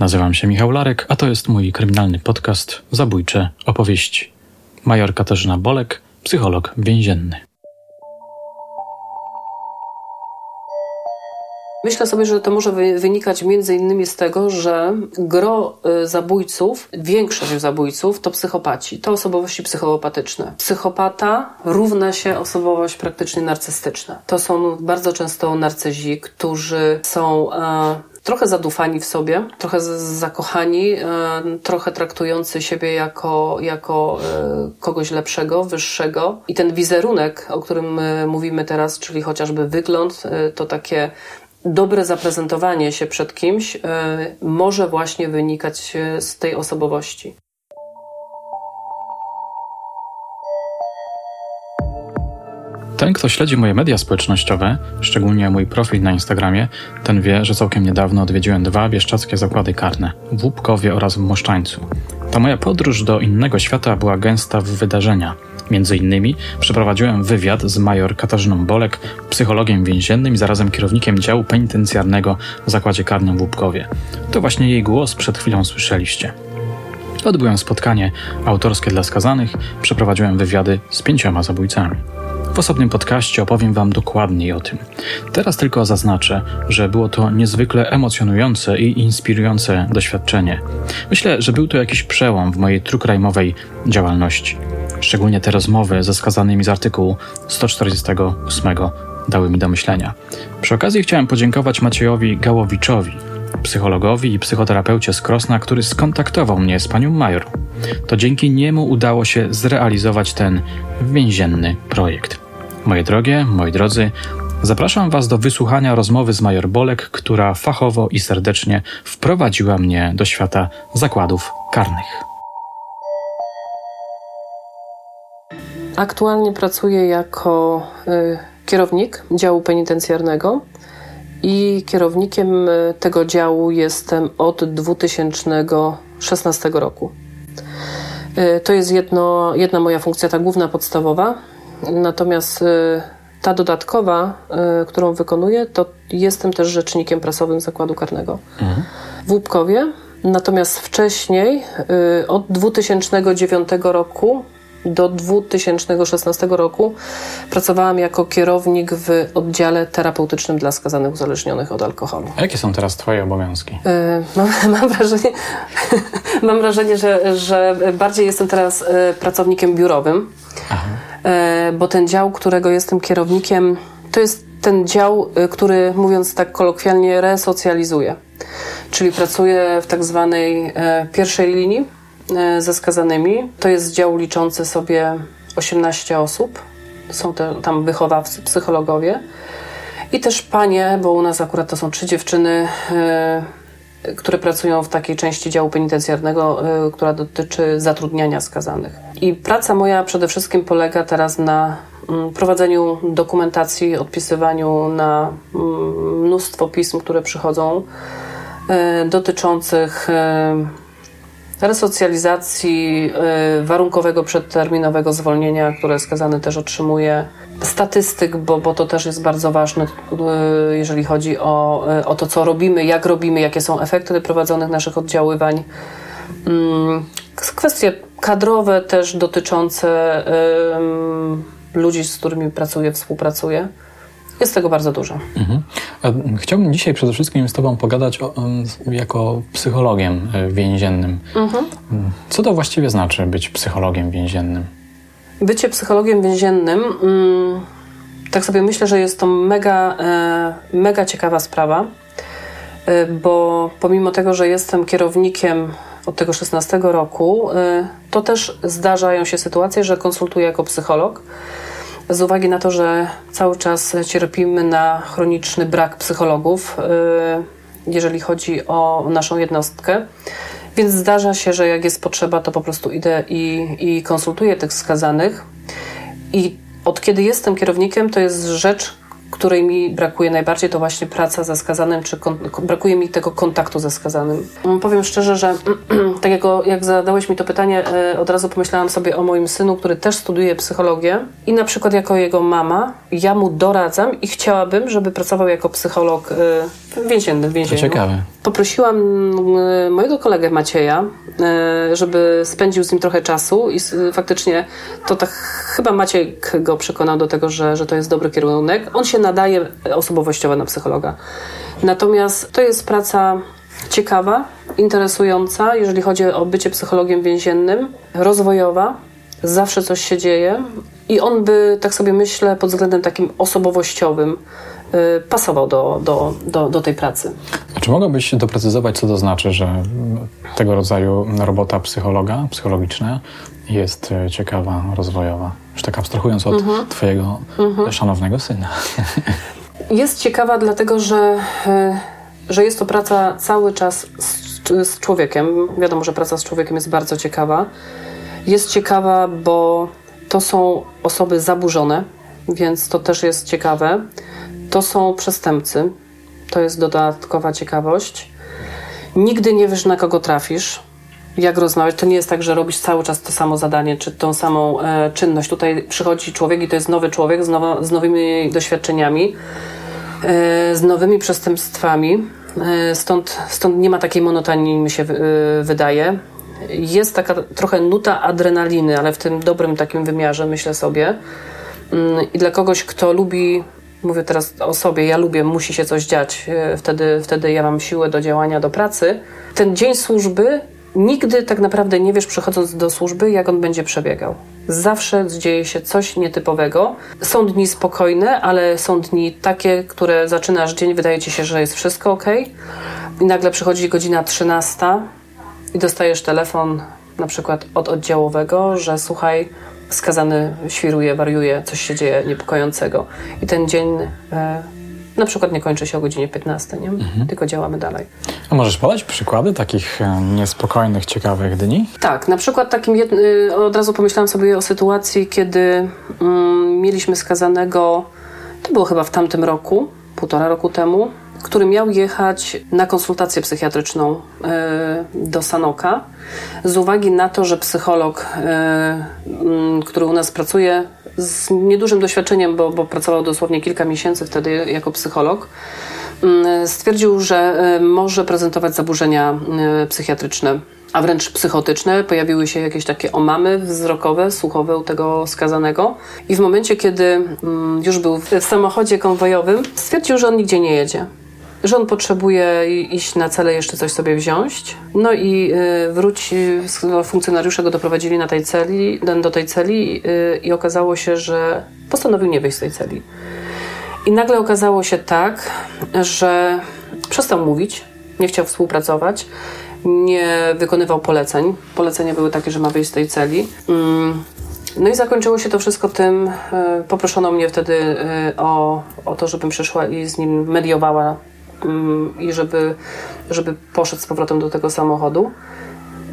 Nazywam się Michał Larek, a to jest mój kryminalny podcast Zabójcze opowieści. Major Katarzyna Bolek, psycholog więzienny. Myślę sobie, że to może wynikać między innymi z tego, że gro y, zabójców, większość zabójców to psychopaci, to osobowości psychopatyczne. Psychopata równa się osobowość praktycznie narcystyczna. To są bardzo często narcyzi, którzy są e, trochę zadufani w sobie, trochę zakochani, e, trochę traktujący siebie jako, jako e, kogoś lepszego, wyższego. I ten wizerunek, o którym e, mówimy teraz, czyli chociażby wygląd, to takie dobre zaprezentowanie się przed kimś może właśnie wynikać z tej osobowości. Ten, kto śledzi moje media społecznościowe, szczególnie mój profil na Instagramie, ten wie, że całkiem niedawno odwiedziłem dwa bieszczackie zakłady karne w Łupkowie oraz w Moszczańcu. Ta moja podróż do innego świata była gęsta w wydarzenia. Między innymi przeprowadziłem wywiad z major Katarzyną Bolek, psychologiem więziennym i zarazem kierownikiem działu penitencjarnego w zakładzie karnym w Łupkowie. To właśnie jej głos przed chwilą słyszeliście. Odbyłem spotkanie autorskie dla skazanych, przeprowadziłem wywiady z pięcioma zabójcami. W osobnym podcaście opowiem Wam dokładniej o tym. Teraz tylko zaznaczę, że było to niezwykle emocjonujące i inspirujące doświadczenie. Myślę, że był to jakiś przełom w mojej trukrajmowej działalności. Szczególnie te rozmowy ze skazanymi z artykułu 148 dały mi do myślenia. Przy okazji chciałem podziękować Maciejowi Gałowiczowi, psychologowi i psychoterapeucie z Krosna, który skontaktował mnie z panią Major. To dzięki niemu udało się zrealizować ten więzienny projekt. Moje drogie, moi drodzy, zapraszam Was do wysłuchania rozmowy z Major Bolek, która fachowo i serdecznie wprowadziła mnie do świata zakładów karnych. Aktualnie pracuję jako y, kierownik działu penitencjarnego i kierownikiem y, tego działu jestem od 2016 roku. Y, to jest jedno, jedna moja funkcja, ta główna, podstawowa. Natomiast ta dodatkowa, którą wykonuję, to jestem też rzecznikiem prasowym zakładu karnego mhm. w Łupkowie. Natomiast wcześniej, od 2009 roku, do 2016 roku pracowałam jako kierownik w oddziale terapeutycznym dla skazanych uzależnionych od alkoholu. A jakie są teraz Twoje obowiązki? Yy, mam, mam, wrażenie, mam wrażenie że, że bardziej jestem teraz e, pracownikiem biurowym, yy, bo ten dział, którego jestem kierownikiem, to jest ten dział, który mówiąc tak kolokwialnie resocjalizuje. Czyli pracuję w tak zwanej pierwszej linii ze skazanymi. To jest dział liczący sobie 18 osób. Są te, tam wychowawcy, psychologowie. I też panie, bo u nas akurat to są trzy dziewczyny, y, które pracują w takiej części działu penitencjarnego, y, która dotyczy zatrudniania skazanych. I praca moja przede wszystkim polega teraz na y, prowadzeniu dokumentacji, odpisywaniu na mm, mnóstwo pism, które przychodzą dotyczących resocjalizacji, y, warunkowego przedterminowego zwolnienia, które skazany też otrzymuje, statystyk, bo, bo to też jest bardzo ważne, y, jeżeli chodzi o, y, o to, co robimy, jak robimy, jakie są efekty prowadzonych naszych oddziaływań. Mm, kwestie kadrowe też dotyczące ludzi, z którymi pracuję, współpracuję. Jest tego bardzo dużo. Mhm. Chciałbym dzisiaj przede wszystkim z Tobą pogadać o, jako psychologiem e, więziennym. Mhm. Co to właściwie znaczy być psychologiem więziennym? Bycie psychologiem więziennym, mm, tak sobie myślę, że jest to mega, e, mega ciekawa sprawa, e, bo pomimo tego, że jestem kierownikiem od tego 16 roku, to też zdarzają się sytuacje, że konsultuję jako psycholog z uwagi na to, że cały czas cierpimy na chroniczny brak psychologów, y, jeżeli chodzi o naszą jednostkę. Więc zdarza się, że jak jest potrzeba, to po prostu idę i, i konsultuję tych skazanych. I od kiedy jestem kierownikiem, to jest rzecz, której mi brakuje najbardziej, to właśnie praca ze skazanym, czy brakuje mi tego kontaktu ze skazanym. Mm, powiem szczerze, że tak jak, jak zadałeś mi to pytanie, e, od razu pomyślałam sobie o moim synu, który też studiuje psychologię i na przykład jako jego mama, ja mu doradzam i chciałabym, żeby pracował jako psycholog e, Więzienny, w więzieniu. To ciekawe. Poprosiłam e, mojego kolegę Macieja, e, żeby spędził z nim trochę czasu i s- faktycznie to tak chyba Maciek go przekonał do tego, że, że to jest dobry kierunek. On się nadaje osobowościowo na psychologa. Natomiast to jest praca ciekawa, interesująca, jeżeli chodzi o bycie psychologiem więziennym, rozwojowa, zawsze coś się dzieje i on by, tak sobie myślę, pod względem takim osobowościowym pasował do, do, do, do tej pracy. A czy mogłabyś doprecyzować, co to znaczy, że mm, tego rodzaju robota psychologa, psychologiczna jest e, ciekawa, rozwojowa? Już tak abstrahując od twojego szanownego syna. Jest ciekawa, dlatego że, e, że jest to praca cały czas z, z człowiekiem. Wiadomo, że praca z człowiekiem jest bardzo ciekawa. Jest ciekawa, bo to są osoby zaburzone, więc to też jest ciekawe. To są przestępcy. To jest dodatkowa ciekawość. Nigdy nie wiesz, na kogo trafisz. Jak rozmawiać? To nie jest tak, że robisz cały czas to samo zadanie, czy tą samą e, czynność. Tutaj przychodzi człowiek i to jest nowy człowiek z, nowo, z nowymi doświadczeniami e, z nowymi przestępstwami. E, Stąd, stąd nie ma takiej monotonii, mi się e, wydaje. Jest taka trochę nuta adrenaliny, ale w tym dobrym takim wymiarze, myślę sobie. Mm, I dla kogoś, kto lubi, mówię teraz o sobie, ja lubię, musi się coś dziać, e, wtedy, wtedy ja mam siłę do działania, do pracy. Ten dzień służby nigdy tak naprawdę nie wiesz, przychodząc do służby, jak on będzie przebiegał. Zawsze dzieje się coś nietypowego. Są dni spokojne, ale są dni takie, które zaczynasz dzień, wydaje ci się, że jest wszystko ok. I nagle przychodzi godzina 13 i dostajesz telefon na przykład od oddziałowego, że słuchaj, skazany świruje, wariuje, coś się dzieje niepokojącego. I ten dzień e, na przykład nie kończy się o godzinie 15, nie? tylko działamy dalej. A możesz podać przykłady takich e, niespokojnych, ciekawych dni? Tak, na przykład takim jed... y, od razu pomyślałam sobie o sytuacji, kiedy mm, mieliśmy skazanego, to było chyba w tamtym roku, półtora roku temu, który miał jechać na konsultację psychiatryczną y, do Sanoka z uwagi na to, że psycholog, mm, który u nas pracuje z niedużym doświadczeniem, bo, bo pracował dosłownie kilka miesięcy wtedy jako psycholog, stwierdził, że y, może prezentować zaburzenia psychiatryczne, a wręcz psychotyczne. Pojawiły się jakieś takie omamy wzrokowe, słuchowe u tego skazanego. I w momencie, kiedy już był w samochodzie konwojowym, stwierdził, że on nigdzie nie jedzie. Że on potrzebuje iść na cele, jeszcze coś sobie wziąć. No i y, wróci, no, funkcjonariusze go doprowadzili na tej celi, do tej celi y, i okazało się, że postanowił nie wyjść z tej celi. I nagle okazało się tak, że przestał mówić, nie chciał współpracować, nie wykonywał poleceń. Polecenia były takie, że ma wyjść z tej celi. Mm. No i zakończyło się to wszystko tym, poproszono mnie wtedy o, o to, żebym przyszła i z nim mediowała i żeby, żeby poszedł z powrotem do tego samochodu.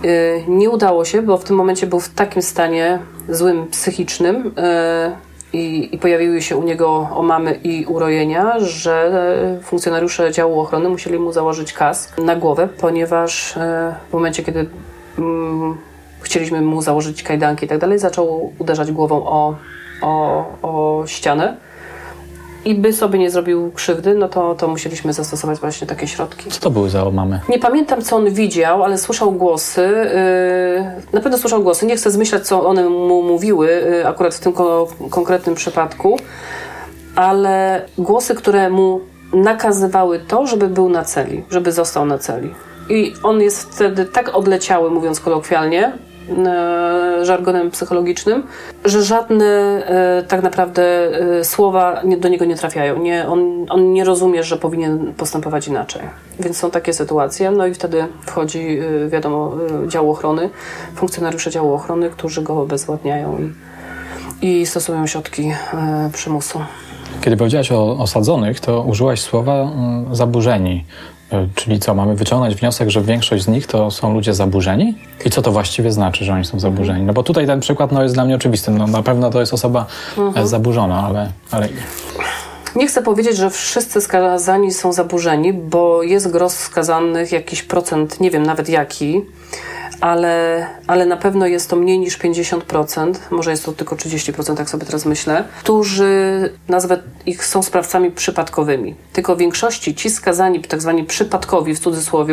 Y, Nie udało się, bo w tym momencie był w takim stanie złym psychicznym y, i, i pojawiły się u niego omamy i urojenia, że y, funkcjonariusze działu ochrony musieli mu założyć kask na głowę, ponieważ y, w momencie, kiedy mm, chcieliśmy mu założyć kajdanki i tak dalej, zaczął uderzać głową o, o, o ścianę. I by sobie nie zrobił krzywdy, no to, to musieliśmy zastosować właśnie takie środki. Co to były za omamy? Nie pamiętam, co on widział, ale słyszał głosy. Yy, na pewno słyszał głosy. Nie chcę zmyślać, co one mu mówiły, yy, akurat w tym ko- konkretnym przypadku, ale głosy, które mu nakazywały to, żeby był na celi, żeby został na celi. I on jest wtedy tak odleciały, mówiąc kolokwialnie, żargonem psychologicznym, że żadne e, tak naprawdę e, słowa do niego nie trafiają. Nie, on, on nie rozumie, że powinien postępować inaczej. Więc są takie sytuacje. No i wtedy wchodzi, e, wiadomo, e, dział ochrony, funkcjonariusze działu ochrony, którzy go obezwładniają i, i stosują środki e, przymusu. Kiedy powiedziałaś o osadzonych, to użyłaś słowa mm, zaburzeni. Y, Czyli co, mamy wyciągnąć wniosek, że większość z nich to są ludzie zaburzeni? I co to właściwie znaczy, że oni są zaburzeni? No bo tutaj ten przykład no, jest dla mnie oczywisty. No, na pewno to jest osoba e, zaburzona, ale, ale Nie chcę powiedzieć, że wszyscy skazani są zaburzeni, bo jest gros skazanych, jakiś procent, nie wiem nawet jaki, ale, ale na pewno jest to mniej niż 50%, może jest to tylko 30%, jak sobie teraz myślę, którzy, nazwę ich, są sprawcami przypadkowymi. Tylko w większości ci skazani, tak zwani przypadkowi w cudzysłowie,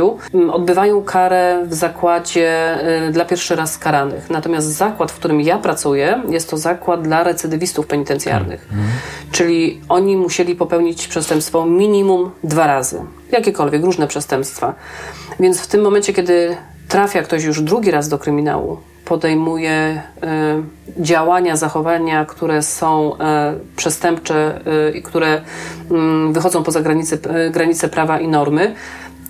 odbywają karę w zakładzie y, dla pierwszy raz skaranych. Natomiast zakład, w którym ja pracuję, jest to zakład dla recydywistów penitencjarnych. Mhm. Czyli oni musieli popełnić przestępstwo minimum dwa razy. Jakiekolwiek, różne przestępstwa. Więc w tym momencie, kiedy trafia ktoś już drugi raz do kryminału, podejmuje y, działania, zachowania, które są y, przestępcze y, i które mm, wychodzą poza granice, granice prawa i normy,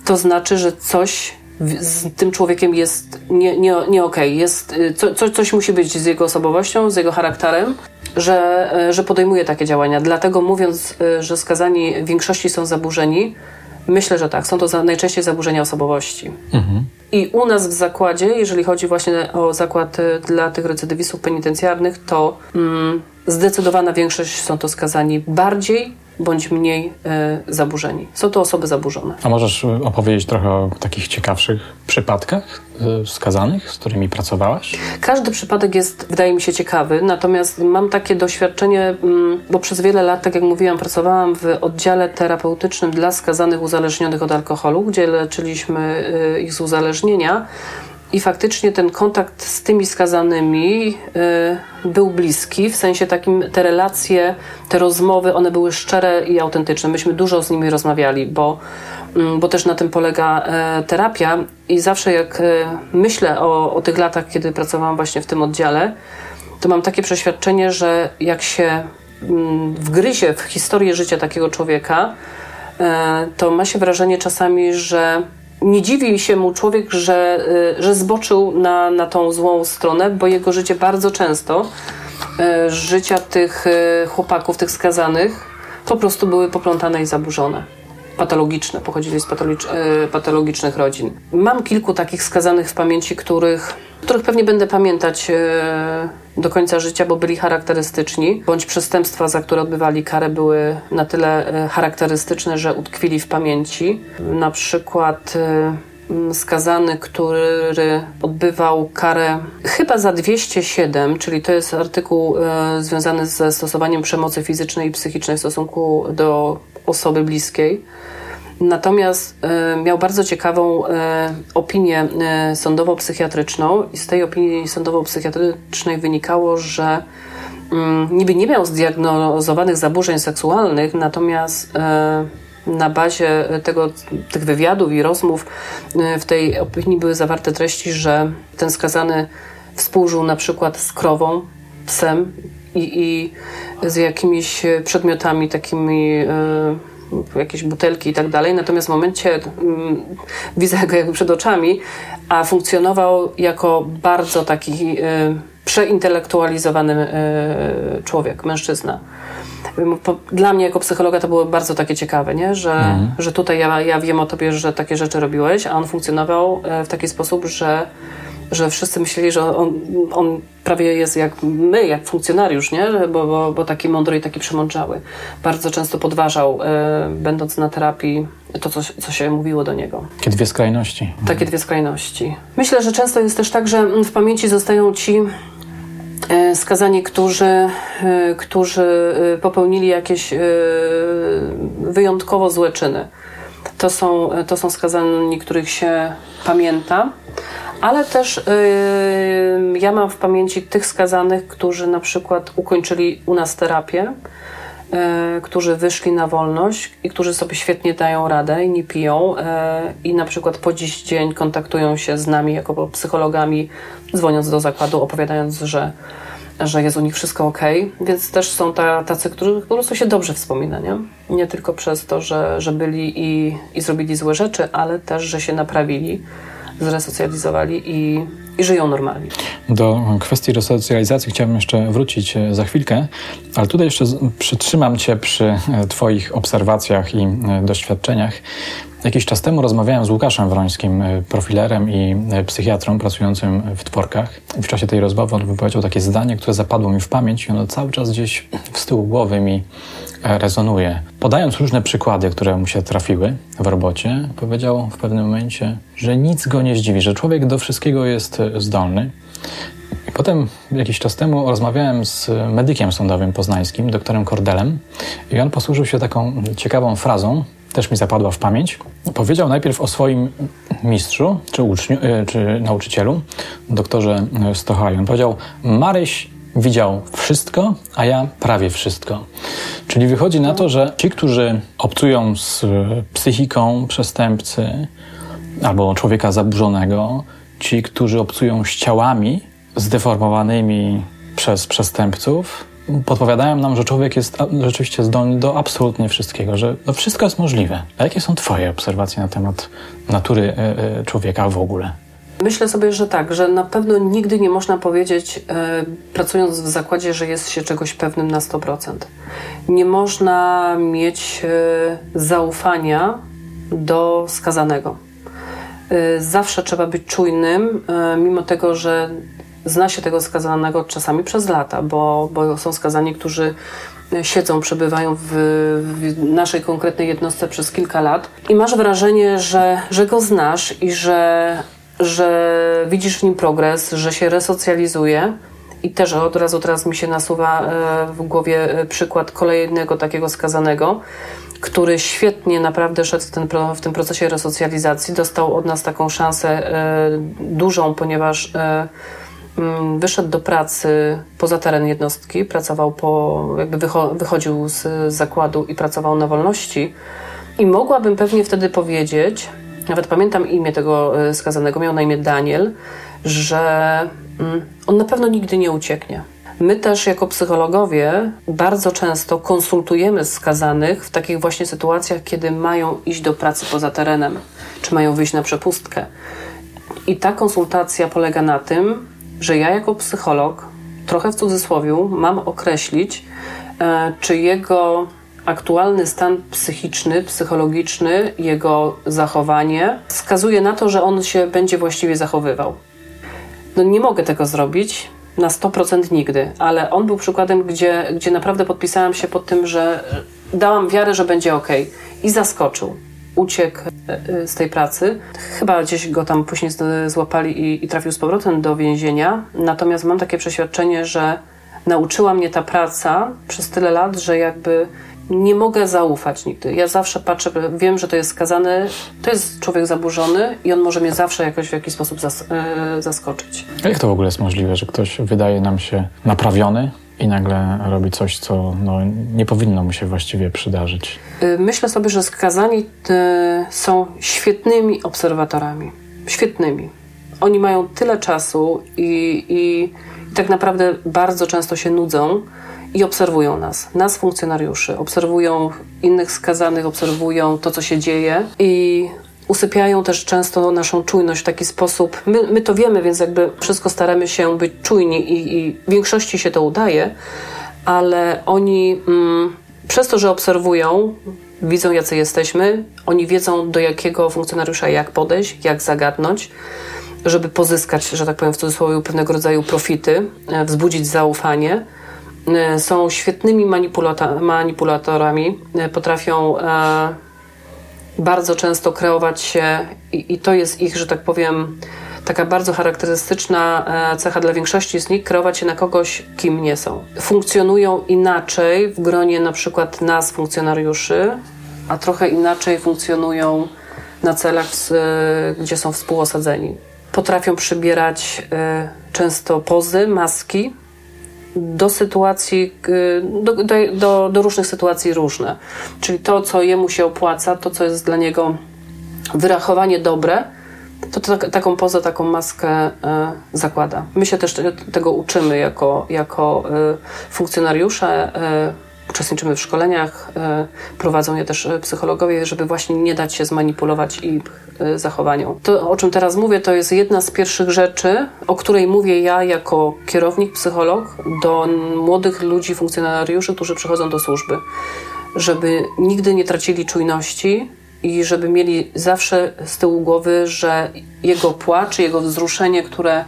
to znaczy, że coś z tym człowiekiem jest nie, nie, nie okej. Okay. Jest, co, coś musi być z jego osobowością, z jego charakterem, że, że podejmuje takie działania. Dlatego mówiąc, że skazani w większości są zaburzeni, Myślę, że tak. Są to za, najczęściej zaburzenia osobowości. Mhm. I u nas w zakładzie, jeżeli chodzi właśnie o zakład y, dla tych recydywistów penitencjarnych, to mm, zdecydowana większość są to skazani bardziej bądź mniej y, zaburzeni. Są to osoby zaburzone. A możesz opowiedzieć trochę o takich ciekawszych przypadkach y, skazanych, z którymi pracowałaś? Każdy przypadek jest, wydaje mi się, ciekawy, natomiast mam takie doświadczenie, mm, bo przez wiele lat, tak jak mówiłam, pracowałam w oddziale terapeutycznym dla skazanych uzależnionych od alkoholu, gdzie leczyliśmy y, ich z uzależnienia. I faktycznie ten kontakt z tymi skazanymi y, był bliski, w sensie takim te relacje, te rozmowy, one były szczere i autentyczne. Myśmy dużo z nimi rozmawiali, bo, y, bo też na tym polega y, terapia. I zawsze jak y, myślę o, o tych latach, kiedy pracowałam właśnie w tym oddziale, to mam takie przeświadczenie, że jak się mm, wgryzie w historię życia takiego człowieka, y, to ma się wrażenie czasami, że nie dziwi się mu człowiek, że, y, że zboczył na, na tą złą stronę, bo jego życie bardzo często, y, życia tych y, chłopaków, tych skazanych, po prostu były poplątane i zaburzone. Patologiczne, pochodzili z patologicznych rodzin. Mam kilku takich skazanych w pamięci, których których pewnie będę pamiętać e, do końca życia, bo byli charakterystyczni, bądź przestępstwa, za które odbywali karę, były na tyle e, charakterystyczne, że utkwili w pamięci. Na przykład e, skazany, który odbywał karę chyba za 207, czyli to jest artykuł związany ze stosowaniem przemocy fizycznej i psychicznej w stosunku do osoby bliskiej. Natomiast e, miał bardzo ciekawą e, opinię e, sądowo-psychiatryczną i z tej opinii sądowo-psychiatrycznej wynikało, że mm, niby nie miał zdiagnozowanych zaburzeń seksualnych, natomiast na bazie tego, tych wywiadów i rozmów w tej opinii były zawarte treści, że ten skazany współżył na przykład z krową, psem i, i z jakimiś przedmiotami takimi jakieś butelki i tak dalej. Natomiast w momencie mm, widzę go jakby przed oczami, a funkcjonował jako bardzo taki y, przeintelektualizowany y, człowiek, mężczyzna. Dla mnie jako psychologa to było bardzo takie ciekawe, nie? Że, mhm. że tutaj ja, ja wiem o tobie, że takie rzeczy robiłeś, a on funkcjonował e, w taki sposób, że że wszyscy myśleli, że on, on prawie jest jak my, jak funkcjonariusz, nie? Bo, bo, bo taki mądry i taki przemądrzały. Bardzo często podważał, e, będąc na terapii, to, co, co się mówiło do niego. Takie dwie skrajności. Takie dwie skrajności. Myślę, że często jest też tak, że w pamięci zostają ci e, skazani, którzy, e, którzy popełnili jakieś wyjątkowo złe czyny. To są, to są skazani, których się pamięta, ale też yy, ja mam w pamięci tych skazanych, którzy na przykład ukończyli u nas terapię, yy, którzy wyszli na wolność i którzy sobie świetnie dają radę i nie piją yy, i na przykład po dziś dzień kontaktują się z nami jako psychologami, dzwoniąc do zakładu, opowiadając, że że jest u nich wszystko ok, więc też są ta, tacy, którzy po prostu się dobrze wspomina, nie? Nie tylko przez to, że, że byli i, i zrobili złe rzeczy, ale też, że się naprawili zresocjalizowali i, i żyją normalnie. Do kwestii resocjalizacji chciałbym jeszcze wrócić e, za chwilkę, ale tutaj jeszcze przytrzymam Cię przy e, Twoich obserwacjach i e, doświadczeniach. Jakiś czas temu rozmawiałem z Łukaszem Wrońskim, profilerem i psychiatrą pracującym w Tworkach. W czasie tej rozmowy on wypowiedział takie zdanie, które zapadło mi w pamięć i ono cały czas gdzieś z tyłu głowy mi rezonuje. Podając różne przykłady, które mu się trafiły w robocie, powiedział w pewnym momencie, że nic go nie zdziwi, że człowiek do wszystkiego jest zdolny. I potem jakiś czas temu rozmawiałem z medykiem sądowym poznańskim, doktorem Kordelem, i on posłużył się taką ciekawą frazą, też mi zapadła w pamięć. Powiedział najpierw o swoim mistrzu, czy, uczniu, e, czy nauczycielu, doktorze Stochaju. On powiedział, Maryś widział wszystko, a ja prawie wszystko. Czyli wychodzi na to, że ci, którzy obcują z psychiką przestępcy albo człowieka zaburzonego, ci, którzy obcują z ciałami zdeformowanymi przez przestępców, podpowiadają nam, że człowiek jest rzeczywiście zdolny do absolutnie wszystkiego, że no wszystko jest możliwe. A jakie są Twoje obserwacje na temat natury e, e, człowieka w ogóle? Myślę sobie, że tak, że na pewno nigdy nie można powiedzieć, e, pracując w zakładzie, że jest się czegoś pewnym na 100%. Nie można mieć e, zaufania do skazanego. E, zawsze trzeba być czujnym, mimo tego, że zna się tego skazanego czasami przez lata, bo, bo są skazani, którzy siedzą, przebywają w, w, naszej konkretnej jednostce przez kilka lat i masz wrażenie, że, że go znasz i że że widzisz w nim progres, że się resocjalizuje. I też od razu teraz mi się nasuwa e, w głowie e, przykład kolejnego takiego skazanego, który świetnie naprawdę szedł w, ten, w tym procesie resocjalizacji. Dostał od nas taką szansę e, dużą, ponieważ mm, wyszedł do pracy poza teren jednostki, pracował po, jakby wychodził z zakładu i pracował na wolności. I mogłabym pewnie wtedy powiedzieć, nawet pamiętam imię tego e, skazanego, miał na imię Daniel, że mm, on na pewno nigdy nie ucieknie. My też jako psychologowie bardzo często konsultujemy skazanych w takich właśnie sytuacjach, kiedy mają iść do pracy poza terenem, czy mają wyjść na przepustkę. I ta konsultacja polega na tym, że ja jako psycholog, trochę w cudzysłowie, mam określić, e, czy jego aktualny stan psychiczny, psychologiczny, jego zachowanie wskazuje na to, że on się będzie właściwie zachowywał. No nie mogę tego zrobić na 100% nigdy, ale on był przykładem, gdzie, gdzie naprawdę podpisałam się pod tym, że dałam wiarę, że będzie ok. I zaskoczył. Uciekł e, e, z tej pracy. Chyba gdzieś go tam później złapali i, i trafił z powrotem do więzienia. Natomiast mam takie przeświadczenie, że nauczyła mnie ta praca przez tyle lat, że jakby nie mogę zaufać nigdy. Ja zawsze patrzę, wiem, że to jest skazany, to jest człowiek zaburzony i on może mnie zawsze jakoś w jakiś sposób zas e, zaskoczyć. A jak to w ogóle jest możliwe, że ktoś wydaje nam się naprawiony i nagle robi coś, co no, nie powinno mu się właściwie przydarzyć? Y, myślę sobie, że skazani y, są świetnymi obserwatorami. Świetnymi. Oni mają tyle czasu i, i, i tak naprawdę bardzo często się nudzą, i obserwują nas, nas funkcjonariuszy, obserwują innych skazanych, obserwują to, co się dzieje i usypiają też często naszą czujność w taki sposób. My, my to wiemy, więc jakby wszystko staramy się być czujni i, i w większości się to udaje, ale oni mm, przez to, że obserwują, widzą jacy jesteśmy, oni wiedzą do jakiego funkcjonariusza jak podejść, jak zagadnąć żeby pozyskać, że tak powiem w cudzysłowie, pewnego rodzaju profity, e, wzbudzić zaufanie. E, są świetnymi manipulatorami, e, potrafią e, bardzo często kreować się i, i to jest ich, że tak powiem, taka bardzo charakterystyczna cecha dla większości z nich, kreować się na kogoś, kim nie są. Funkcjonują inaczej w gronie na przykład nas, funkcjonariuszy, a trochę inaczej funkcjonują na celach, gdzie są współosadzeni. Potrafią przybierać często pozy, maski, do sytuacji, y, do, do, do, różnych sytuacji różne. Czyli to, co jemu się opłaca, to, co jest dla niego wyrachowanie dobre, to, to taką pozę, taką maskę y, zakłada. My się też tego uczymy jako, jako y, funkcjonariusze uczestniczymy w szkoleniach, e, prowadzą je też e, psychologowie, żeby właśnie nie dać się zmanipulować ich e, zachowaniom. To, o czym teraz mówię, to jest jedna z pierwszych rzeczy, o której mówię ja jako kierownik, psycholog do młodych ludzi, funkcjonariuszy, którzy przychodzą do służby, żeby nigdy nie tracili czujności, i żeby mieli zawsze z tyłu głowy, że jego płacz, jego wzruszenie, które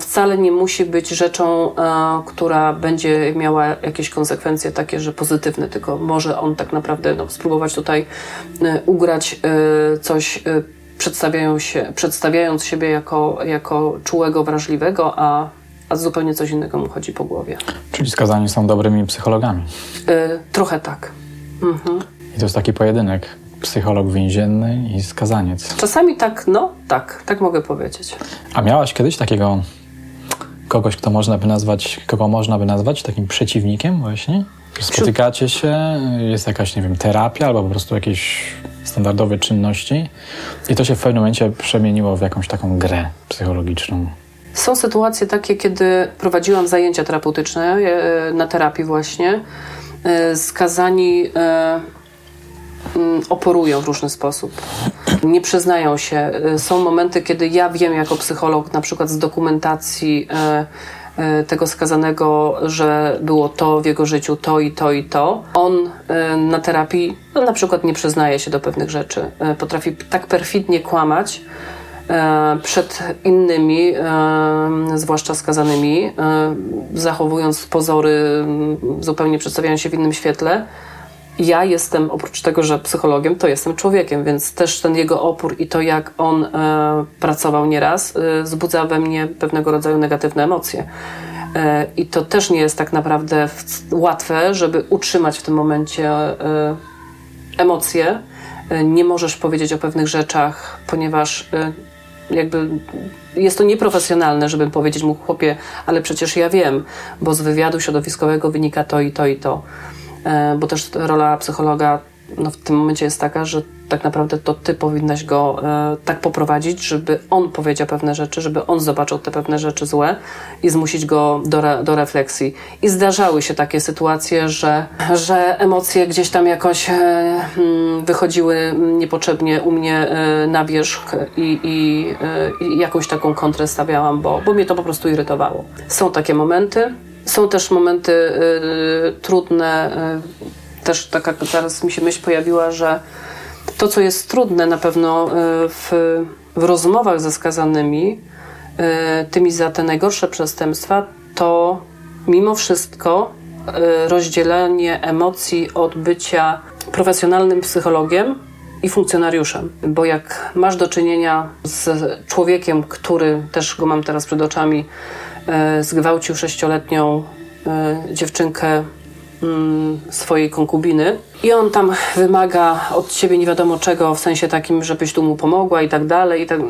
wcale nie musi być rzeczą, e, która będzie miała jakieś konsekwencje takie, że pozytywne, tylko może on tak naprawdę no, spróbować tutaj e, ugrać e, coś, przedstawiając, się, przedstawiając siebie jako, jako czułego, wrażliwego, a, a zupełnie coś innego mu chodzi po głowie. Czyli skazani są dobrymi psychologami? trochę tak. Mhm. I to jest taki pojedynek psycholog więzienny i skazaniec. Czasami tak, no tak, tak mogę powiedzieć. A miałaś kiedyś takiego kogoś, kto można by nazwać, kogo można by nazwać takim przeciwnikiem właśnie? Spotykacie się, jest jakaś, nie wiem, terapia albo po prostu jakieś standardowe czynności i to się w pewnym momencie przemieniło w jakąś taką grę psychologiczną. Są sytuacje takie, kiedy prowadziłam zajęcia terapeutyczne e, na terapii właśnie. E, skazani e, oporują w różny sposób. Nie przyznają się. Y, są momenty, kiedy ja wiem jako psycholog, na przykład z dokumentacji y, y, tego skazanego, że było to w jego życiu, to i to i to. On na terapii no, na przykład nie przyznaje się do pewnych rzeczy. Potrafi tak perfidnie kłamać przed innymi, zwłaszcza skazanymi, zachowując pozory, zupełnie przedstawiając się w innym świetle, ja jestem, oprócz tego, że psychologiem, to jestem człowiekiem, więc też ten jego opór i to, jak on e, pracował nieraz, e, wzbudza we mnie pewnego rodzaju negatywne emocje. E, I to też nie jest tak naprawdę łatwe, żeby utrzymać w tym momencie emocje. Nie możesz powiedzieć o pewnych rzeczach, ponieważ jakby jest to nieprofesjonalne, żeby powiedzieć mu chłopie, ale przecież ja wiem, bo z wywiadu środowiskowego wynika to i to i to. E, bo też rola psychologa no, w tym momencie jest taka, że tak naprawdę to ty powinnaś go e, tak poprowadzić, żeby on powiedział pewne rzeczy, żeby on zobaczył te pewne rzeczy złe i zmusić go do, re, do refleksji. I zdarzały się takie sytuacje, że, że emocje gdzieś tam jakoś e, mm, wychodziły niepotrzebnie u mnie e, na wierzch i, i, e, i jakąś taką kontrę stawiałam, bo, bo mnie to po prostu irytowało. Są takie momenty. Są też momenty y, trudne. Y, też taka teraz mi się myśl pojawiła, że to, co jest trudne na pewno y, w, w rozmowach ze skazanymi, y, tymi za te najgorsze przestępstwa, to mimo wszystko rozdzielenie emocji od bycia profesjonalnym psychologiem i funkcjonariuszem. Bo jak masz do czynienia z człowiekiem, który też go mam teraz przed oczami, zgwałcił sześcioletnią e, dziewczynkę mm, swojej konkubiny i on tam wymaga od ciebie nie wiadomo czego, w sensie takim, żebyś tu mu pomogła i tak dalej, i tak,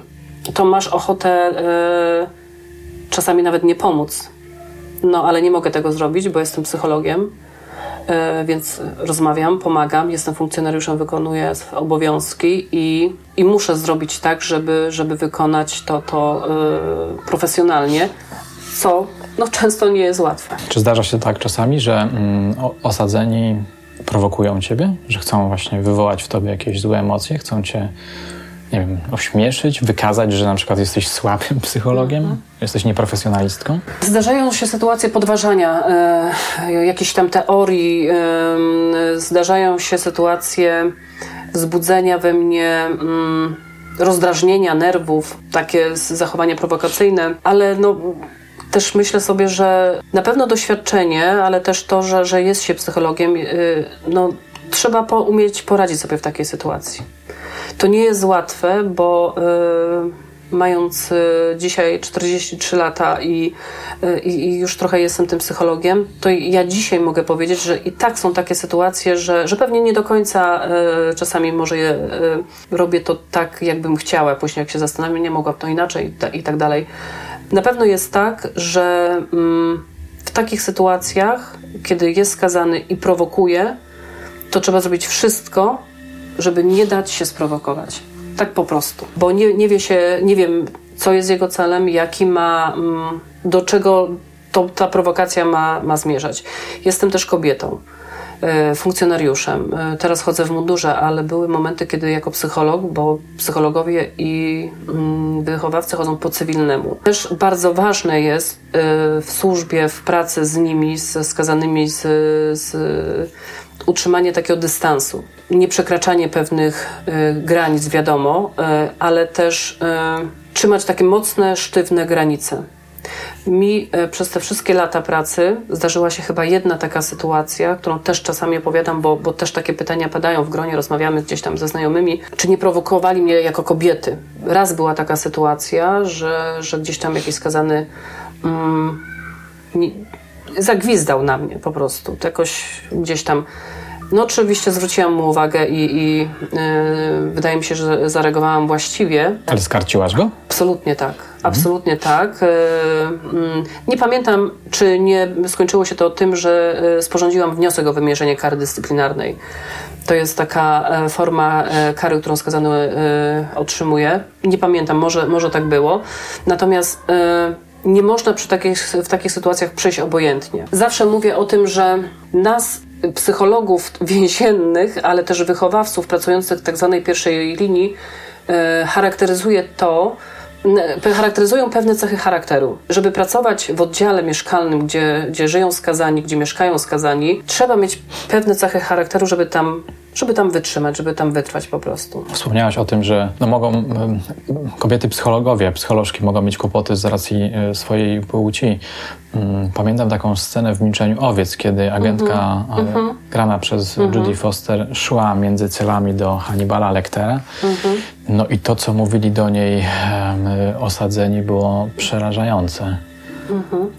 to masz ochotę e, czasami nawet nie pomóc. No, ale nie mogę tego zrobić, bo jestem psychologiem, więc rozmawiam, pomagam, jestem funkcjonariuszem, wykonuję obowiązki i, i muszę zrobić tak, żeby, żeby wykonać to, to profesjonalnie co no, często nie jest łatwe. Czy zdarza się tak czasami, że mm, osadzeni prowokują ciebie, że chcą właśnie wywołać w tobie jakieś złe emocje, chcą cię nie wiem, ośmieszyć, wykazać, że na przykład jesteś słabym psychologiem, mhm. jesteś nieprofesjonalistką? Zdarzają się sytuacje podważania e, jakichś tam teorii, e, zdarzają się sytuacje wzbudzenia we mnie mm, rozdrażnienia nerwów, takie zachowania prowokacyjne, ale no też myślę sobie, że na pewno doświadczenie, ale też to, że, że jest się psychologiem, y, no, trzeba po, umieć poradzić sobie w takiej sytuacji. To nie jest łatwe, bo y, mając y, dzisiaj 43 lata i, y, i, już trochę jestem tym psychologiem, to ja dzisiaj mogę powiedzieć, że i tak są takie sytuacje, że, że pewnie nie do końca y, czasami może je, y, robię to tak, jakbym chciała. Później jak się zastanawiam, nie mogłam to inaczej i, i tak dalej. Na pewno jest tak, że mm, w takich sytuacjach, kiedy jest skazany i prowokuje, to trzeba zrobić wszystko, żeby nie dać się sprowokować. Tak po prostu. Bo nie, nie wie się, nie wiem, co jest jego celem, jaki ma, mm, do czego to, ta prowokacja ma, ma zmierzać. Jestem też kobietą. E, funkcjonariuszem. E, teraz chodzę w mundurze, ale były momenty, kiedy jako psycholog, bo psychologowie i mm, wychowawcy chodzą po cywilnemu. Też bardzo ważne jest w służbie, w pracy z nimi, z skazanymi, z, z utrzymanie takiego dystansu. Nie przekraczanie pewnych granic, wiadomo, ale też trzymać takie mocne, sztywne granice. Mi e, przez te wszystkie lata pracy zdarzyła się chyba jedna taka sytuacja, którą też czasami opowiadam, bo, bo też takie pytania padają w gronie, rozmawiamy gdzieś tam ze znajomymi, czy nie prowokowali mnie jako kobiety. Raz była taka sytuacja, że, że gdzieś tam jakiś skazany mm, zagwizdał na mnie po prostu. Jakoś gdzieś tam no oczywiście zwróciłam mu uwagę i, i yy, wydaje mi się, że zareagowałam właściwie. Ale skarciłaś go? Absolutnie tak. Absolutnie tak. Yy, yy, nie pamiętam, czy nie skończyło się to tym, że y, sporządziłam wniosek o wymierzenie kary dyscyplinarnej. To jest taka e, forma e, kary, którą skazany e, otrzymuje. Nie pamiętam, może, może tak było. Natomiast nie można przy takich, w takich sytuacjach przejść obojętnie. Zawsze mówię o tym, że nas psychologów więziennych, ale też wychowawców pracujących w tak zwanej pierwszej linii e, charakteryzuje to, charakteryzują pewne cechy charakteru. Żeby pracować w oddziale mieszkalnym, gdzie, gdzie żyją skazani, gdzie mieszkają skazani, trzeba mieć pewne cechy charakteru, żeby tam żeby tam wytrzymać, żeby tam wytrwać po prostu. Wspomniałaś o tym, że no mogą kobiety psychologowie, psycholożki mogą mieć kłopoty z racji e, swojej płci. Mm, pamiętam taką scenę w Milczeniu Owiec, kiedy agentka mm -hmm. grana przez mm -hmm. Judy Foster szła między celami do Hannibala Lectera. Mm -hmm. No i to, co mówili do niej osadzeni, było przerażające. Mhm.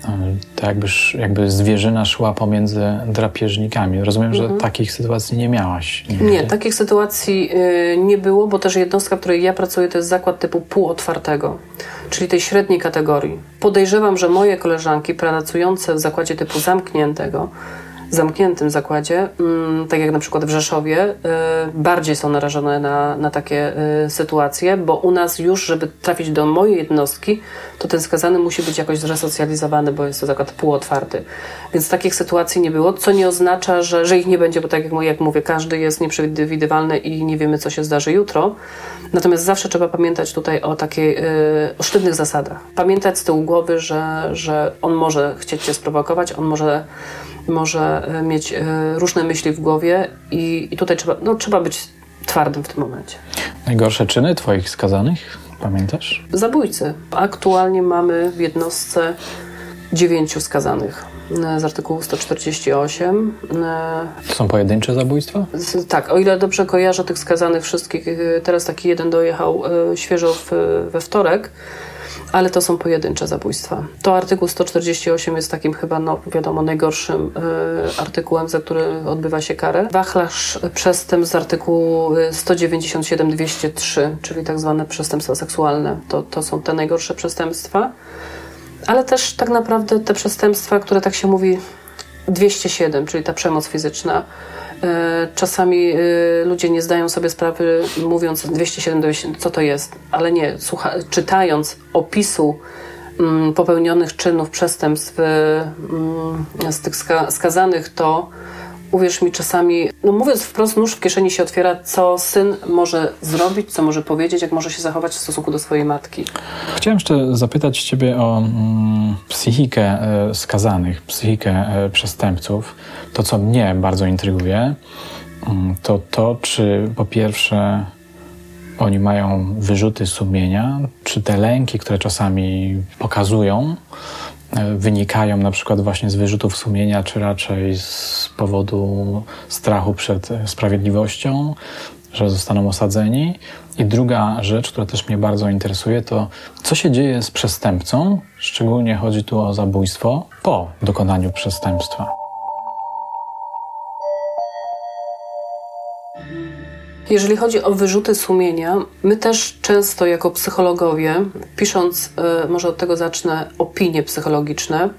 To jakby, jakby zwierzyna szła pomiędzy drapieżnikami. Rozumiem, że mhm. takich sytuacji nie miałaś. Nie, nie takich sytuacji y, nie było, bo też jednostka, w której ja pracuję, to jest zakład typu półotwartego, czyli tej średniej kategorii. Podejrzewam, że moje koleżanki pracujące w zakładzie typu zamkniętego zamkniętym zakładzie, mm, tak jak na przykład w Rzeszowie, y, bardziej są narażone na, na takie y, sytuacje, bo u nas już, żeby trafić do mojej jednostki, to ten skazany musi być jakoś zresocjalizowany, bo jest to zakład półotwarty. Więc takich sytuacji nie było, co nie oznacza, że, że ich nie będzie, bo tak jak, jak mówię, każdy jest nieprzewidywalny i nie wiemy, co się zdarzy jutro. Natomiast zawsze trzeba pamiętać tutaj o takiej, yy, o sztywnych zasadach. Pamiętać z tyłu głowy, że, że on może chcieć cię sprowokować, on może może e, mieć e, różne myśli w głowie i, i tutaj trzeba, no, trzeba być twardym w tym momencie. Najgorsze czyny Twoich skazanych? Pamiętasz? Zabójcy. Aktualnie mamy w jednostce dziewięciu skazanych e, z artykułu 148. To są pojedyncze zabójstwa? Tak, o ile dobrze kojarzę tych skazanych wszystkich, teraz taki jeden dojechał świeżo w, we wtorek ale to są pojedyncze zabójstwa. To artykuł 148 jest takim chyba, no wiadomo, najgorszym y, artykułem, za który odbywa się karę. Wachlarz przestępstw z artykułu 197-203, czyli tak zwane przestępstwa seksualne. To, to są te najgorsze przestępstwa. Ale też tak naprawdę te przestępstwa, które tak się mówi 207, czyli ta przemoc fizyczna, czasami e, ludzie nie zdają sobie sprawy, mówiąc 207, co to jest, ale nie, słucha, czytając opisu mm, popełnionych czynów, przestępstw mm, z tych skazanych, to uwierz mi, czasami, no mówiąc wprost, nóż w kieszeni się otwiera, co syn może zrobić, co może powiedzieć, jak może się zachować w stosunku do swojej matki. Chciałem jeszcze zapytać Ciebie o mm, psychikę e, skazanych, psychikę e, przestępców. To, co mnie bardzo intryguje, mm, to to, czy po pierwsze oni mają wyrzuty sumienia, czy te lęki, które czasami pokazują, wynikają na przykład właśnie z wyrzutów sumienia, czy raczej z powodu strachu przed sprawiedliwością, że zostaną osadzeni. I druga rzecz, która też mnie bardzo interesuje, to co się dzieje z przestępcą, szczególnie chodzi tu o zabójstwo, po dokonaniu przestępstwa. Jeżeli chodzi o wyrzuty sumienia, my też często jako psychologowie, pisząc, e, może od tego zacznę, opinie psychologiczne,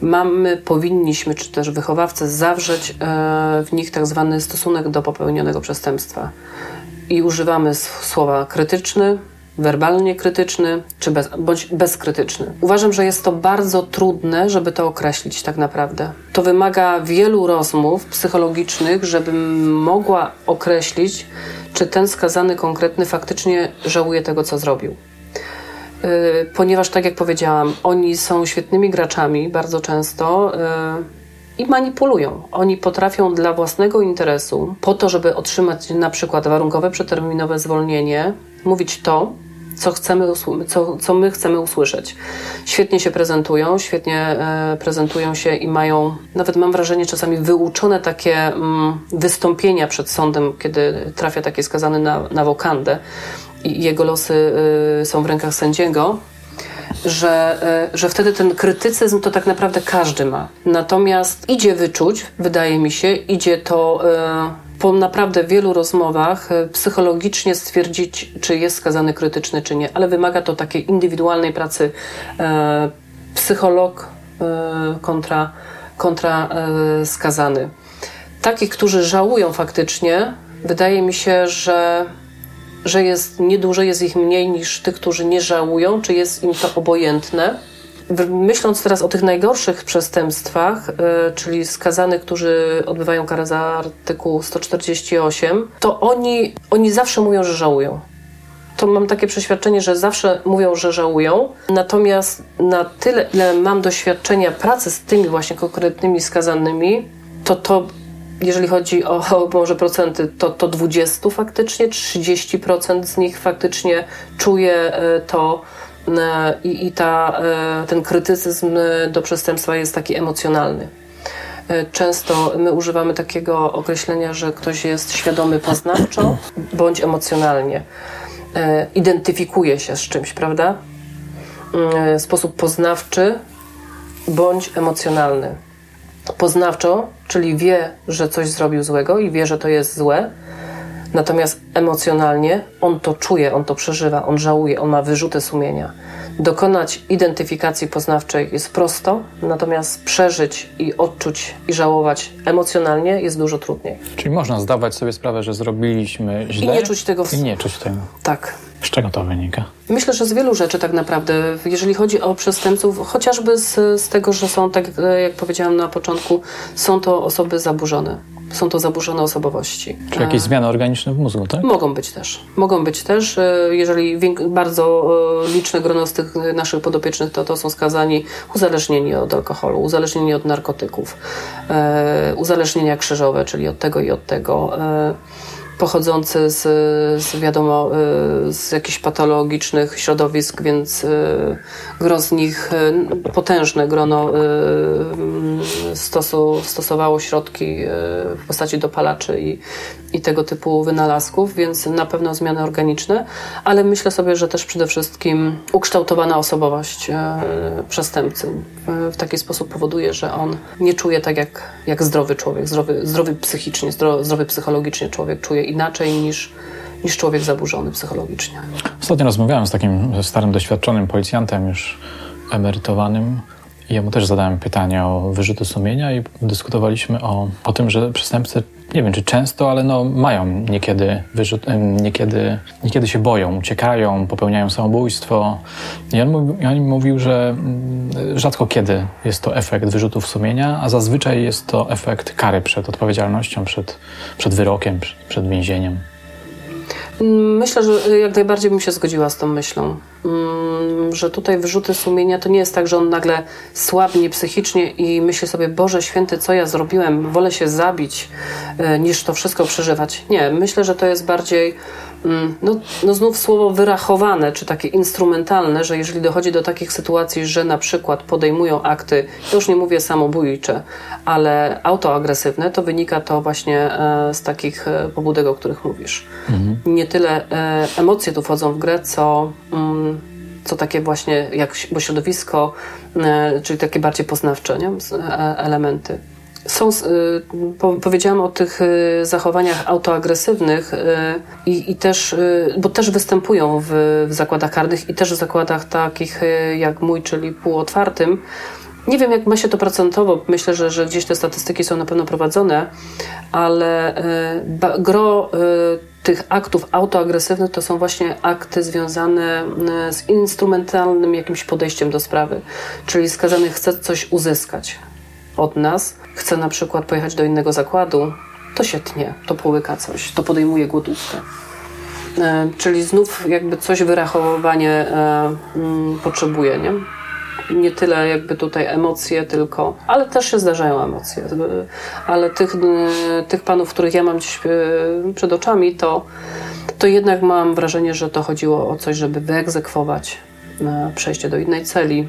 mamy, powinniśmy, czy też wychowawcy zawrzeć e, w nich tak zwany stosunek do popełnionego przestępstwa. I używamy słowa krytyczny, werbalnie krytyczny, czy bez, bądź bezkrytyczny. Uważam, że jest to bardzo trudne, żeby to określić tak naprawdę. To wymaga wielu rozmów psychologicznych, żebym mogła określić, czy ten skazany konkretny faktycznie żałuje tego, co zrobił. Yy, ponieważ, tak jak powiedziałam, oni są świetnymi graczami bardzo często. Yy, i manipulują. Oni potrafią dla własnego interesu, po to, żeby otrzymać na przykład warunkowe przeterminowe zwolnienie, mówić to, co, chcemy, co, co my chcemy usłyszeć. Świetnie się prezentują, świetnie e, prezentują się i mają, nawet mam wrażenie, czasami wyuczone takie mm, wystąpienia przed sądem, kiedy trafia taki skazany na, na wokandę i jego losy y, są w rękach sędziego że, e, że wtedy ten krytycyzm to tak naprawdę każdy ma. Natomiast idzie wyczuć, wydaje mi się, idzie to e, po naprawdę wielu rozmowach e, psychologicznie stwierdzić, czy jest skazany krytyczny, czy nie, ale wymaga to takiej indywidualnej pracy psycholog kontra, kontra skazany. Takich, którzy żałują faktycznie, wydaje mi się, że że jest niedużo, jest ich mniej niż tych, którzy nie żałują, czy jest im to obojętne. Myśląc teraz o tych najgorszych przestępstwach, yy, czyli skazanych, którzy odbywają karę za artykuł 148, to oni, oni zawsze mówią, że żałują. To mam takie przeświadczenie, że zawsze mówią, że żałują. Natomiast na tyle, ile mam doświadczenia pracy z tymi właśnie konkretnymi skazanymi, to to jeżeli chodzi o, o może procenty, to, to 20 faktycznie, 30% z nich faktycznie czuje e, to e, i, i ta, e, ten krytycyzm do przestępstwa jest taki emocjonalny. Często my używamy takiego określenia, że ktoś jest świadomy poznawczo bądź emocjonalnie. Identyfikuje się z czymś, prawda? W sposób poznawczy bądź emocjonalny poznawczo, czyli wie, że coś zrobił złego i wie, że to jest złe, natomiast emocjonalnie on to czuje, on to przeżywa, on żałuje, on ma wyrzuty sumienia. Dokonać identyfikacji poznawczej jest prosto, natomiast przeżyć i odczuć i żałować emocjonalnie jest dużo trudniej. Czyli można zdawać sobie sprawę, że zrobiliśmy źle i nie czuć tego w... i nie czuć tego. Tak. Z czego to wynika? Myślę, że z wielu rzeczy tak naprawdę. Jeżeli chodzi o przestępców, chociażby z, z tego, że są, tak jak powiedziałam na początku, są to osoby zaburzone. Są to zaburzone osobowości. Czy jakieś e, zmiany organiczne w mózgu, tak? Mogą być też. Mogą być też. E, jeżeli bardzo e, liczne grono z tych naszych podopiecznych to, to są skazani uzależnieni od alkoholu, uzależnieni od narkotyków, uzależnienia krzyżowe, czyli od tego i od tego pochodzący z, z wiadomo, y, z jakichś patologicznych środowisk, więc y, gro z nich, y, potężne grono stosu, stosowało środki w postaci dopalaczy i, i tego typu wynalazków, więc na pewno zmiany organiczne, ale myślę sobie, że też przede wszystkim ukształtowana osobowość przestępcy w taki sposób powoduje, że on nie czuje tak jak, jak zdrowy człowiek, zdrowy, zdrowy psychicznie, zdrowy psychologicznie człowiek czuje inaczej niż, niż człowiek zaburzony psychologicznie. Ostatnio rozmawiałem z takim starym, doświadczonym policjantem, już emerytowanym. I ja mu też zadałem pytanie o wyrzuty sumienia i dyskutowaliśmy o, o tym, że przestępcy, nie wiem czy często, ale no mają niekiedy wyrzut, niekiedy, niekiedy się boją, uciekają, popełniają samobójstwo. I on, mówi, on mówił, że mm, rzadko kiedy jest to efekt wyrzutów sumienia, a zazwyczaj jest to efekt kary przed odpowiedzialnością, przed, przed wyrokiem, przed, przed więzieniem. Myślę, że jak najbardziej bym się zgodziła z tą myślą, mm, że tutaj wyrzuty sumienia to nie jest tak, że on nagle słabnie psychicznie i myśli sobie, Boże święty, co ja zrobiłem, wolę się zabić, e, niż to wszystko przeżywać. Nie, myślę, że to jest bardziej no, no znów słowo wyrachowane, czy takie instrumentalne, że jeżeli dochodzi do takich sytuacji, że na przykład podejmują akty, to już nie mówię samobójcze, ale autoagresywne, to wynika to właśnie e, z takich e, pobudek, o których mówisz. Mhm. Nie tyle e, emocje tu wchodzą w grę, co mm, co takie właśnie jak bo środowisko, czyli takie bardziej poznawcze nie? elementy. Są, y, powiedziałam o tych y, zachowaniach autoagresywnych y, i, i też, bo też występują w, w zakładach karnych i też w zakładach takich jak mój, czyli półotwartym. Nie wiem, jak ma się to procentowo. Myślę, że, że gdzieś te statystyki są na pewno prowadzone, ale gro tych aktów autoagresywnych to są właśnie akty związane z instrumentalnym jakimś podejściem do sprawy. Czyli skazany chce coś uzyskać od nas, chce na przykład pojechać do innego zakładu, to się tnie, to połyka coś, to podejmuje głodówkę. E, czyli znów jakby coś wyrachowanie e, mm, potrzebuje, nie? nie tyle jakby tutaj emocje tylko, ale też się zdarzają emocje. Ale tych, tych panów, których ja mam dziś e, przed oczami, to, to jednak mam wrażenie, że to chodziło o coś, żeby wyegzekwować e, przejście do innej celi,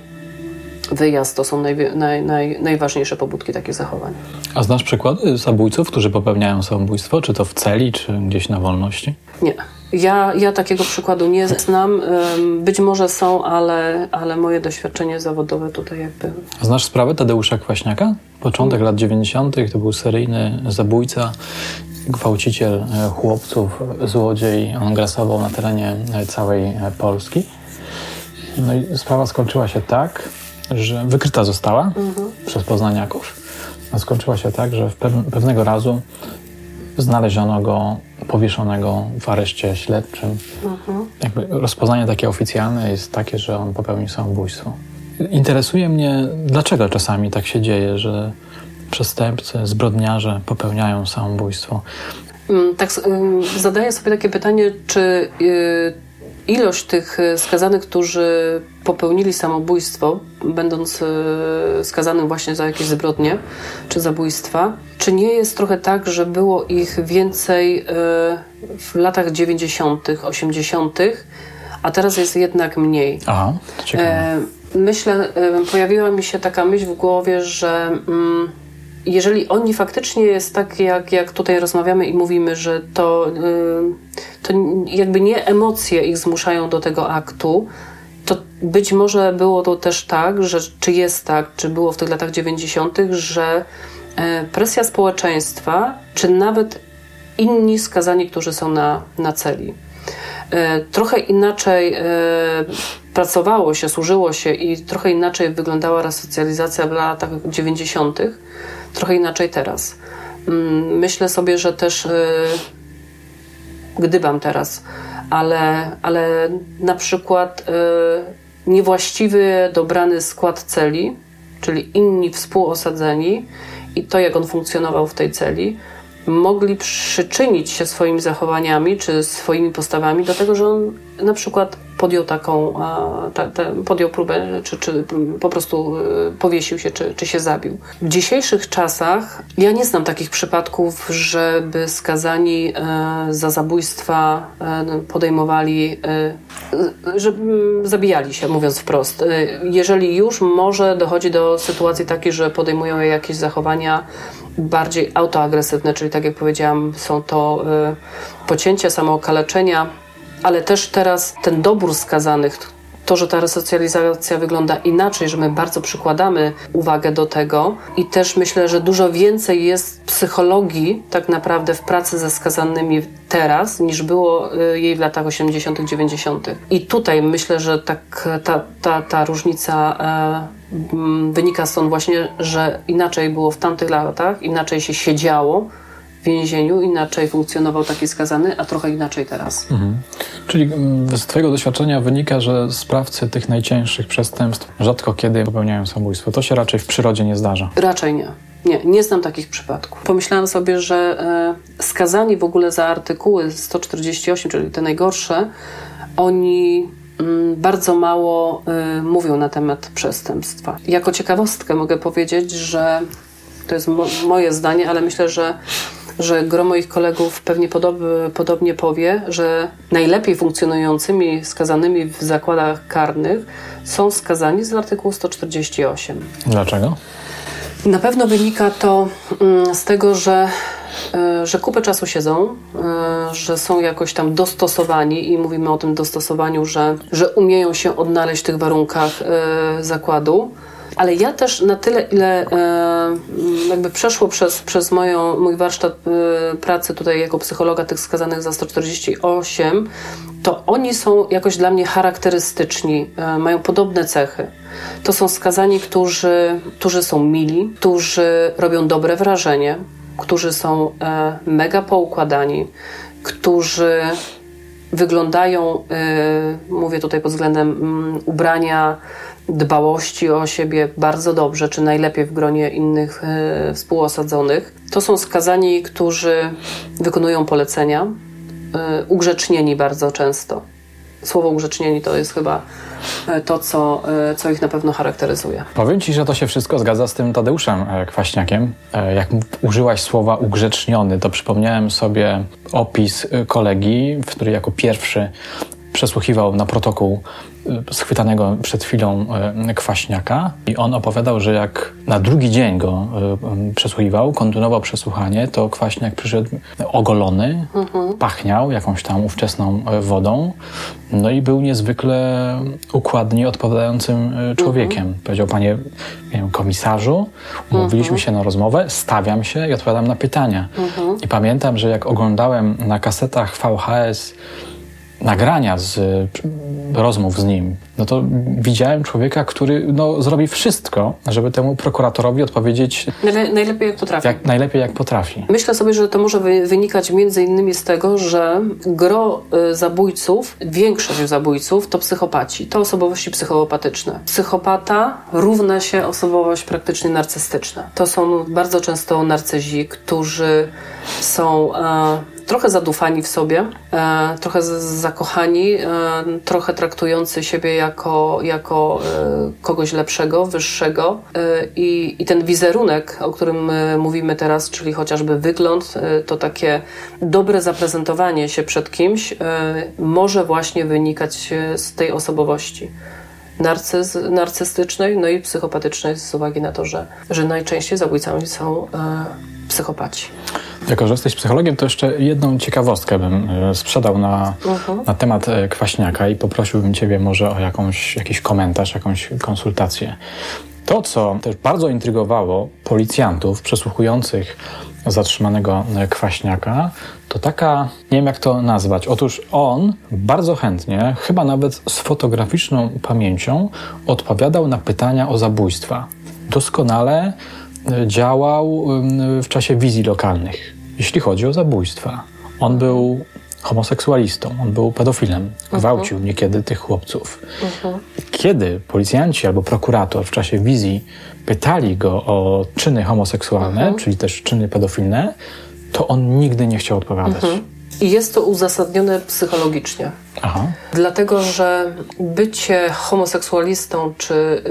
wyjazd to są naj, naj, naj, najważniejsze pobudki takich zachowań. A znasz przykłady zabójców, którzy popełniają samobójstwo, czy to w celi, czy gdzieś na wolności? Nie. Ja, ja takiego przykładu nie znam. Być może są, ale, ale moje doświadczenie zawodowe tutaj jakby. Znasz sprawę Tadeusza Kwaśniaka? Początek lat 90. to był seryjny zabójca, gwałciciel e, chłopców, złodziej. On grasował na terenie e, całej e, Polski. No i sprawa skończyła się tak, że wykryta została mhm. przez poznaniaków. A skończyła się tak, że pewnego razu znaleziono go powieszonego w areszcie śledczym. Mhm. Jakby rozpoznanie takie oficjalne jest takie, że on popełnił samobójstwo. Interesuje mnie, dlaczego czasami tak się dzieje, że przestępcy, zbrodniarze popełniają samobójstwo. Mm, tak, zadaję sobie takie pytanie, czy y, ilość tych e, skazanych, którzy popełnili samobójstwo, będąc e, skazanym właśnie za jakieś zbrodnie czy zabójstwa, czy nie jest trochę tak, że było ich więcej e, w latach 90., 80., a teraz jest jednak mniej? Aha, to ciekawe. Myślę, pojawiła mi się taka myśl w głowie, że. Mm, jeżeli oni faktycznie jest tak, jak, jak tutaj rozmawiamy i mówimy, że to, to jakby nie emocje ich zmuszają do tego aktu, to być może było to też tak, że czy jest tak, czy było w tych latach 90., że e, presja społeczeństwa, czy nawet inni skazani, którzy są na, na celi. E, trochę inaczej pracowało się, służyło się i trochę inaczej wyglądała resocjalizacja w latach 90., trochę inaczej teraz. Mm, myślę sobie, że też gdybam teraz, ale, ale na przykład niewłaściwy dobrany skład celi, czyli inni współosadzeni i to, jak on funkcjonował w tej celi, mogli przyczynić się swoimi zachowaniami czy swoimi postawami do tego, że on na przykład podjął taką, ta, ta, podjął próbę, czy, czy po prostu y, powiesił się, czy, czy się zabił. W dzisiejszych czasach ja nie znam takich przypadków, żeby skazani e, za zabójstwa e, podejmowali, e, że zabijali się, mówiąc wprost. Jeżeli już może dochodzi do sytuacji takiej, że podejmują jakieś zachowania bardziej autoagresywne, czyli tak jak powiedziałam, są to pocięcia, samookaleczenia, ale też teraz ten dobór skazanych, to, że ta resocjalizacja wygląda inaczej, że my bardzo przykładamy uwagę do tego i też myślę, że dużo więcej jest psychologii tak naprawdę w pracy ze skazanymi teraz, niż było y, jej w latach 80., 90. I tutaj myślę, że tak, ta, ta, ta różnica e, wynika stąd właśnie, że inaczej było w tamtych latach, inaczej się siedziało, więzieniu, inaczej funkcjonował taki skazany, a trochę inaczej teraz. Mhm. Czyli mm, z Twojego doświadczenia wynika, że sprawcy tych najcięższych przestępstw rzadko kiedy popełniają samobójstwo. To się raczej w przyrodzie nie zdarza. Raczej nie. Nie, nie znam takich przypadków. Pomyślałam sobie, że e, skazani w ogóle za artykuły 148, czyli te najgorsze, oni mm, bardzo mało y, mówią na temat przestępstwa. Jako ciekawostkę mogę powiedzieć, że to jest mo moje zdanie, ale myślę, że że gro moich kolegów pewnie podob, podobnie powie, że najlepiej funkcjonującymi skazanymi w zakładach karnych są skazani z artykułu 148. Dlaczego? Na pewno wynika to mm, z tego, że, e, że kupę czasu siedzą, e, że są jakoś tam dostosowani i mówimy o tym dostosowaniu, że, że umieją się odnaleźć w tych warunkach e, zakładu ale ja też na tyle, ile e, jakby przeszło przez, przez moją, mój warsztat e, pracy tutaj jako psychologa tych skazanych za 148, to oni są jakoś dla mnie charakterystyczni, e, mają podobne cechy. To są skazani, którzy, którzy są mili, którzy robią dobre wrażenie, którzy są mega poukładani, którzy wyglądają, mówię tutaj pod względem ubrania, dbałości o siebie bardzo dobrze, czy najlepiej w gronie innych współosadzonych. To są skazani, którzy wykonują polecenia, ugrzecznieni bardzo często słowo ugrzecznieni to jest chyba e, to, co, e, co ich na pewno charakteryzuje. Powiem Ci, że to się wszystko zgadza z tym Tadeuszem e, Kwaśniakiem. Jak użyłaś słowa ugrzeczniony, to przypomniałem sobie opis kolegi, w który jako pierwszy przesłuchiwał na protokół schwytanego przed chwilą e, kwaśniaka i on opowiadał, że jak na drugi dzień go e, przesłuchiwał, kontynuował przesłuchanie, to kwaśniak przyszedł ogolony, mhm. pachniał jakąś tam ówczesną wodą, no i był niezwykle układnie odpowiadającym człowiekiem. Mhm. Powiedział, panie wiem, komisarzu, umówiliśmy mhm. się na rozmowę, stawiam się i odpowiadam na pytania. Mhm. I pamiętam, że jak oglądałem na kasetach VHS nagrania z rozmów z nim, no to widziałem człowieka, który no, zrobi wszystko, żeby temu prokuratorowi odpowiedzieć Najle najlepiej jak potrafi. Jak, najlepiej jak potrafi. Myślę sobie, że to może wynikać między innymi z tego, że gro y, zabójców, większość zabójców to psychopaci, to osobowości psychopatyczne. Psychopata równa się osobowość praktycznie narcystyczna. To są bardzo często narcyzi, którzy są e, trochę zadufani w sobie, e, trochę zakochani, e, trochę traktujący siebie jako, jako e, kogoś lepszego, wyższego. I, I ten wizerunek, o którym mówimy teraz, czyli chociażby wygląd, to takie dobre zaprezentowanie się przed kimś, może właśnie wynikać z tej osobowości narcyz, narcystycznej, no i psychopatycznej z uwagi na to, że, że najczęściej zabójcami są psychopaci. Jako, że jesteś psychologiem, to jeszcze jedną ciekawostkę bym e, sprzedał na, uh-huh. na temat e, kwaśniaka i poprosiłbym Ciebie może o jakąś, jakiś komentarz, jakąś konsultację. To, co też bardzo intrygowało policjantów przesłuchujących zatrzymanego e, kwaśniaka, to taka, nie wiem jak to nazwać. Otóż on bardzo chętnie, chyba nawet z fotograficzną pamięcią, odpowiadał na pytania o zabójstwa. Doskonale działał w czasie wizji lokalnych, jeśli chodzi o zabójstwa. On był homoseksualistą, on był pedofilem, mhm. gwałcił niekiedy tych chłopców. Mhm. Kiedy policjanci albo prokurator w czasie wizji pytali go o czyny homoseksualne, mhm. czyli też czyny pedofilne, to on nigdy nie chciał odpowiadać. I jest to uzasadnione psychologicznie. Aha. Dlatego, że bycie homoseksualistą, czy y,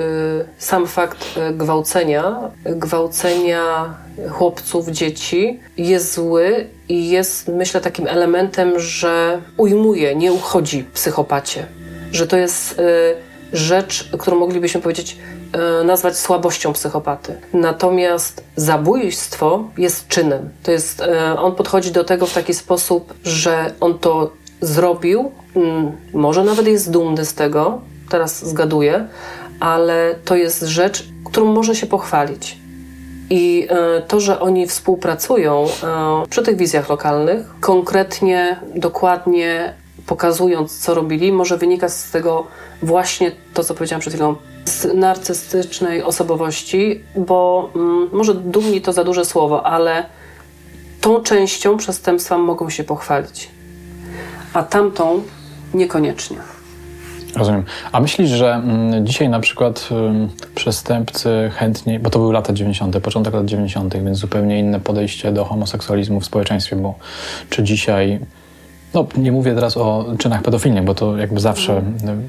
sam fakt y, gwałcenia, gwałcenia chłopców, dzieci jest zły i jest, myślę, takim elementem, że ujmuje, nie uchodzi psychopacie. Że to jest y, rzecz, którą moglibyśmy powiedzieć, nazwać słabością psychopaty. Natomiast zabójstwo jest czynem. To jest, e, on podchodzi do tego w taki sposób, że on to zrobił, mm, może nawet jest dumny z tego, teraz zgaduję, ale to jest rzecz, którą może się pochwalić. I e, to, że oni współpracują przy tych wizjach lokalnych, konkretnie, dokładnie pokazując, co robili, może wynikać z tego właśnie to, co powiedziałam przed chwilą, z narcystycznej osobowości, bo mm, może dumni to za duże słowo, ale tą częścią przestępstwa mogą się pochwalić, a tamtą niekoniecznie. Rozumiem. A myślisz, że mm, dzisiaj na przykład przestępcy chętniej, bo to były lata 90., początek lat 90., więc zupełnie inne podejście do homoseksualizmu w społeczeństwie, bo czy dzisiaj no, nie mówię teraz o czynach pedofilnych, bo to jakby zawsze, mhm.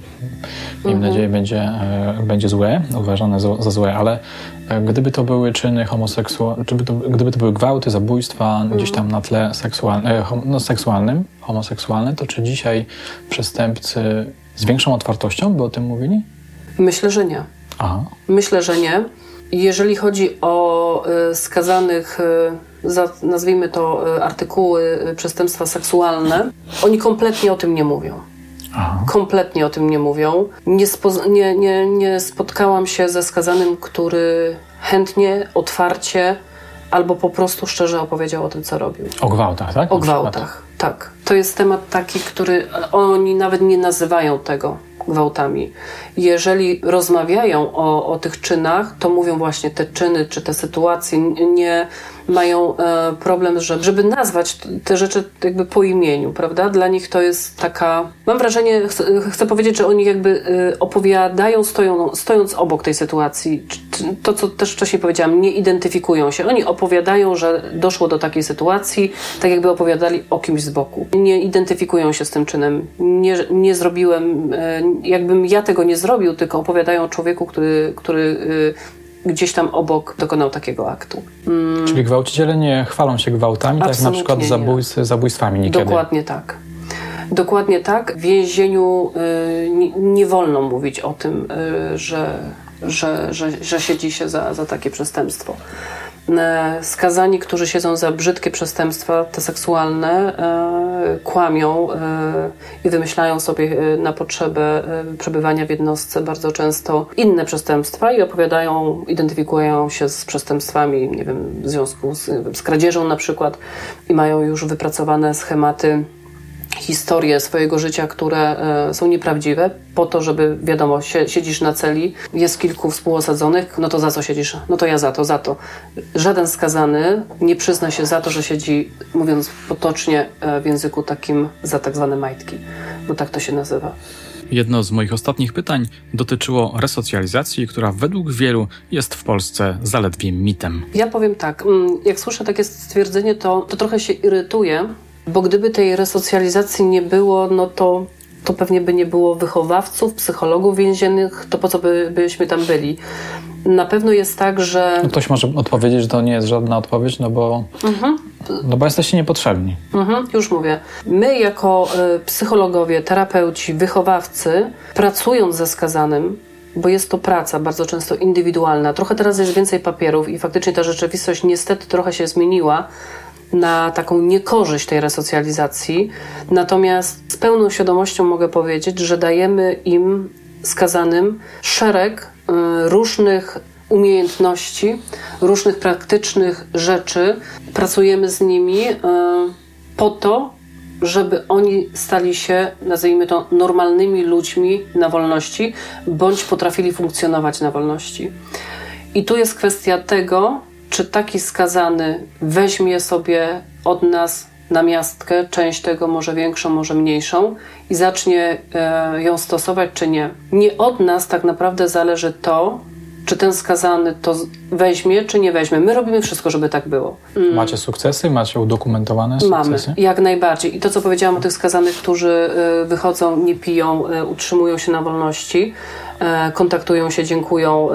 miejmy mhm. nadzieję, będzie, e, będzie złe, uważane za, za złe, ale e, gdyby to były czyny homoseksualne, gdyby to, gdyby to były gwałty, zabójstwa mhm. gdzieś tam na tle e, no, seksualnym, homoseksualne, to czy dzisiaj przestępcy z większą otwartością by o tym mówili? Myślę, że nie. Aha. Myślę, że nie. Jeżeli chodzi o skazanych nazwijmy to e, artykuły e, przestępstwa seksualne, oni kompletnie o tym nie mówią. Aha. Kompletnie o tym nie mówią. Nie, nie, nie, nie spotkałam się ze skazanym, który chętnie, otwarcie albo po prostu szczerze opowiedział o tym, co robił. O gwałtach, tak? O gwałtach, tak. To jest temat taki, który oni nawet nie nazywają tego gwałtami. Jeżeli rozmawiają o, o tych czynach, to mówią właśnie te czyny czy te sytuacje, nie, mają e, problem, że, żeby nazwać te rzeczy jakby po imieniu, prawda? Dla nich to jest taka, mam wrażenie, chcę, chcę powiedzieć, że oni jakby e, opowiadają stoją, stojąc obok tej sytuacji. To, co też wcześniej powiedziałam, nie identyfikują się. Oni opowiadają, że doszło do takiej sytuacji, tak jakby opowiadali o kimś z boku. Nie identyfikują się z tym czynem. Nie, nie zrobiłem, e, jakbym ja tego nie zrobił, tylko opowiadają o człowieku, który, który gdzieś tam obok dokonał takiego aktu. Mm. Czyli gwałciciele nie chwalą się gwałtami, Absolutnie tak na przykład zabójcy, zabójstwami niekiedy. Dokładnie tak. Dokładnie tak. W więzieniu y, nie, nie, wolno mówić o tym, y, że, że, że, że siedzi się za, za takie przestępstwo. E, skazani, którzy siedzą za brzydkie przestępstwa, te seksualne, e, kłamią e, i wymyślają sobie na potrzebę przebywania w jednostce bardzo często inne przestępstwa i opowiadają, identyfikują się z przestępstwami, nie wiem, w związku z, z kradzieżą na przykład i mają już wypracowane schematy historie swojego życia, które e, są nieprawdziwe, po to, żeby wiadomo, siedzisz na celi, jest kilku współosadzonych, no to za co siedzisz? No to ja za to, za to. Żaden skazany nie przyzna się za to, że siedzi, mówiąc potocznie e, w języku takim, za tak zwane majtki, bo tak to się nazywa. Jedno z moich ostatnich pytań dotyczyło resocjalizacji, która według wielu jest w Polsce zaledwie mitem. Ja powiem tak, mm, jak słyszę takie stwierdzenie, to, to trochę się irytuję, bo gdyby tej resocjalizacji nie było, no to, to pewnie by nie było wychowawców, psychologów więziennych, to po co by, byśmy tam byli? Na pewno jest tak, że. No ktoś może odpowiedzieć, że to nie jest żadna odpowiedź, no bo, mhm. no bo jesteście niepotrzebni. Mhm, już mówię. My, jako y, psychologowie, terapeuci, wychowawcy, pracując ze skazanym, bo jest to praca bardzo często indywidualna. Trochę teraz jest więcej papierów i faktycznie ta rzeczywistość niestety trochę się zmieniła, na taką niekorzyść tej resocjalizacji. Natomiast z pełną świadomością mogę powiedzieć, że dajemy im skazanym szereg y, różnych umiejętności, różnych praktycznych rzeczy. Pracujemy z nimi y, po to, żeby oni stali się, nazwijmy to, normalnymi ludźmi na wolności, bądź potrafili funkcjonować na wolności. I tu jest kwestia tego, czy taki skazany weźmie sobie od nas na miastkę, część tego może większą, może mniejszą i zacznie e, ją stosować, czy nie. Nie od nas tak naprawdę zależy to, czy ten skazany to weźmie, czy nie weźmie. My robimy wszystko, żeby tak było. Mm. Macie sukcesy? Macie udokumentowane sukcesy? Mamy, jak najbardziej. I to, co powiedziałam o tych skazanych, którzy e, wychodzą, nie piją, e, utrzymują się na wolności, E, kontaktują się, dziękują,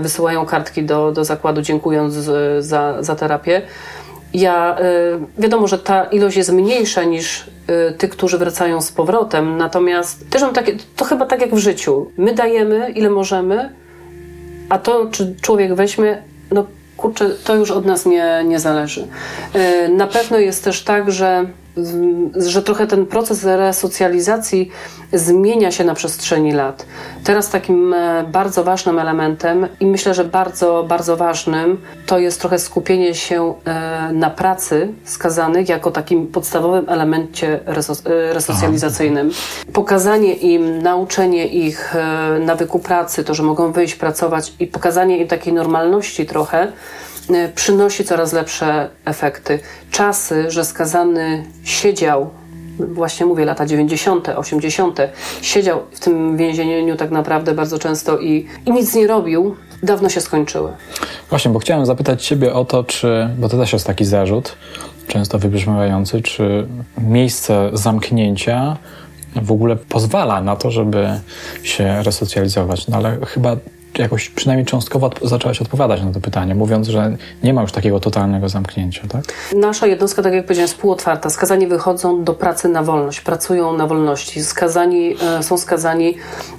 wysyłają kartki do, do zakładu, dziękując za, za terapię. Ja, wiadomo, że ta ilość jest mniejsza niż tych, którzy wracają z powrotem, natomiast też mam takie, to chyba tak jak w życiu. My dajemy ile możemy, a to, czy człowiek weźmie, no kurczę, to już od nas nie, nie zależy. Na pewno jest też tak, że że trochę ten proces resocjalizacji zmienia się na przestrzeni lat. Teraz takim e, bardzo ważnym elementem i myślę, że bardzo, bardzo ważnym to jest trochę skupienie się e, na pracy skazanych jako takim podstawowym elemencie e, resocjalizacyjnym. Pokazanie im, nauczenie ich nawyku pracy, to, że mogą wyjść, pracować i pokazanie im takiej normalności trochę, przynosi coraz lepsze efekty. Czasy, że skazany siedział, właśnie mówię lata 90., 80., siedział w tym więzieniu tak naprawdę bardzo często i, i nic nie robił, dawno się skończyły. Właśnie, bo chciałem zapytać Ciebie o to, czy, bo to też jest taki zarzut, często wybrzmiewający, czy miejsce zamknięcia w ogóle pozwala na to, żeby się resocjalizować. No ale chyba jakoś przynajmniej cząstkowo zaczęłaś odpowiadać na to pytanie, mówiąc, że nie ma już takiego totalnego zamknięcia, tak? Nasza jednostka, tak jak powiedziałem, jest półotwarta. Skazani wychodzą do pracy na wolność, pracują na wolności. Skazani, e, są skazani,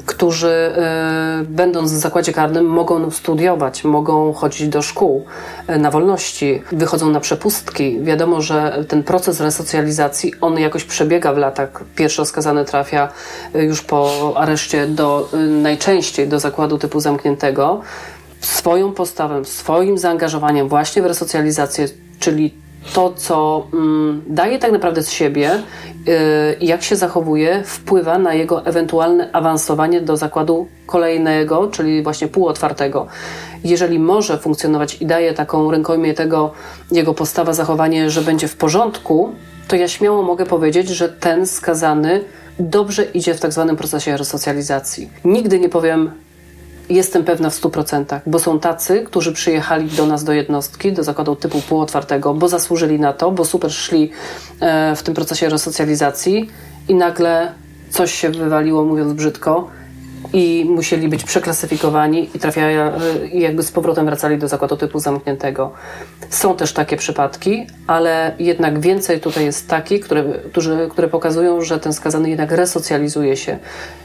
którzy e, będąc w zakładzie karnym mogą studiować, mogą chodzić do szkół e, na wolności, wychodzą na przepustki. Wiadomo, że ten proces resocjalizacji, on jakoś przebiega w latach. Pierwszy skazany trafia już po areszcie do, najczęściej do zakładu typu zamknięcia zamkniętego swoją postawą, swoim zaangażowaniem właśnie w resocjalizację, czyli to, co mm, daje tak naprawdę z siebie y, jak się zachowuje, wpływa na jego ewentualne awansowanie do zakładu kolejnego, czyli właśnie półotwartego. Jeżeli może funkcjonować i daje taką rękojmię tego jego postawa, zachowanie, że będzie w porządku, to ja śmiało mogę powiedzieć, że ten skazany dobrze idzie w tak zwanym procesie resocjalizacji. Nigdy nie powiem, jestem pewna w 100%, bo są tacy, którzy przyjechali do nas do jednostki, do zakładu typu półotwartego, bo zasłużyli na to, bo super szli e, w tym procesie resocjalizacji i nagle coś się wywaliło, mówiąc brzydko, i musieli być przeklasyfikowani i trafiają, e, jakby z powrotem wracali do zakładu typu zamkniętego. Są też takie przypadki, ale jednak więcej tutaj jest takich, które, którzy, które pokazują, że ten skazany jednak resocjalizuje się,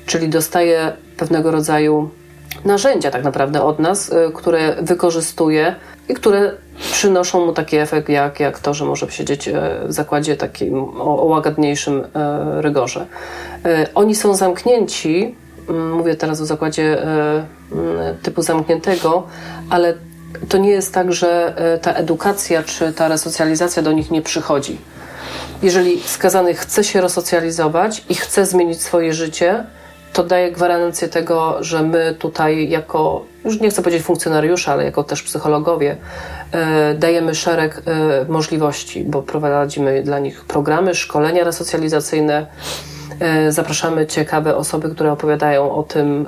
czyli dostaje pewnego rodzaju narzędzia tak naprawdę od nas, y, które wykorzystuje i które przynoszą mu taki efekt, jak, jak to, że może siedzieć y, w zakładzie takim o, o łagodniejszym y, rygorze. Oni są zamknięci, mm, mówię teraz o zakładzie mm, typu zamkniętego, ale to nie jest tak, że ta edukacja czy ta resocjalizacja do nich nie przychodzi. Jeżeli skazany chce się resocjalizować i chce zmienić swoje życie, to daje gwarancję tego, że my tutaj jako, już nie chcę powiedzieć funkcjonariusze, ale jako też psychologowie, e, dajemy szereg e, możliwości, bo prowadzimy dla nich programy, szkolenia resocjalizacyjne, e, zapraszamy ciekawe osoby, które opowiadają o tym,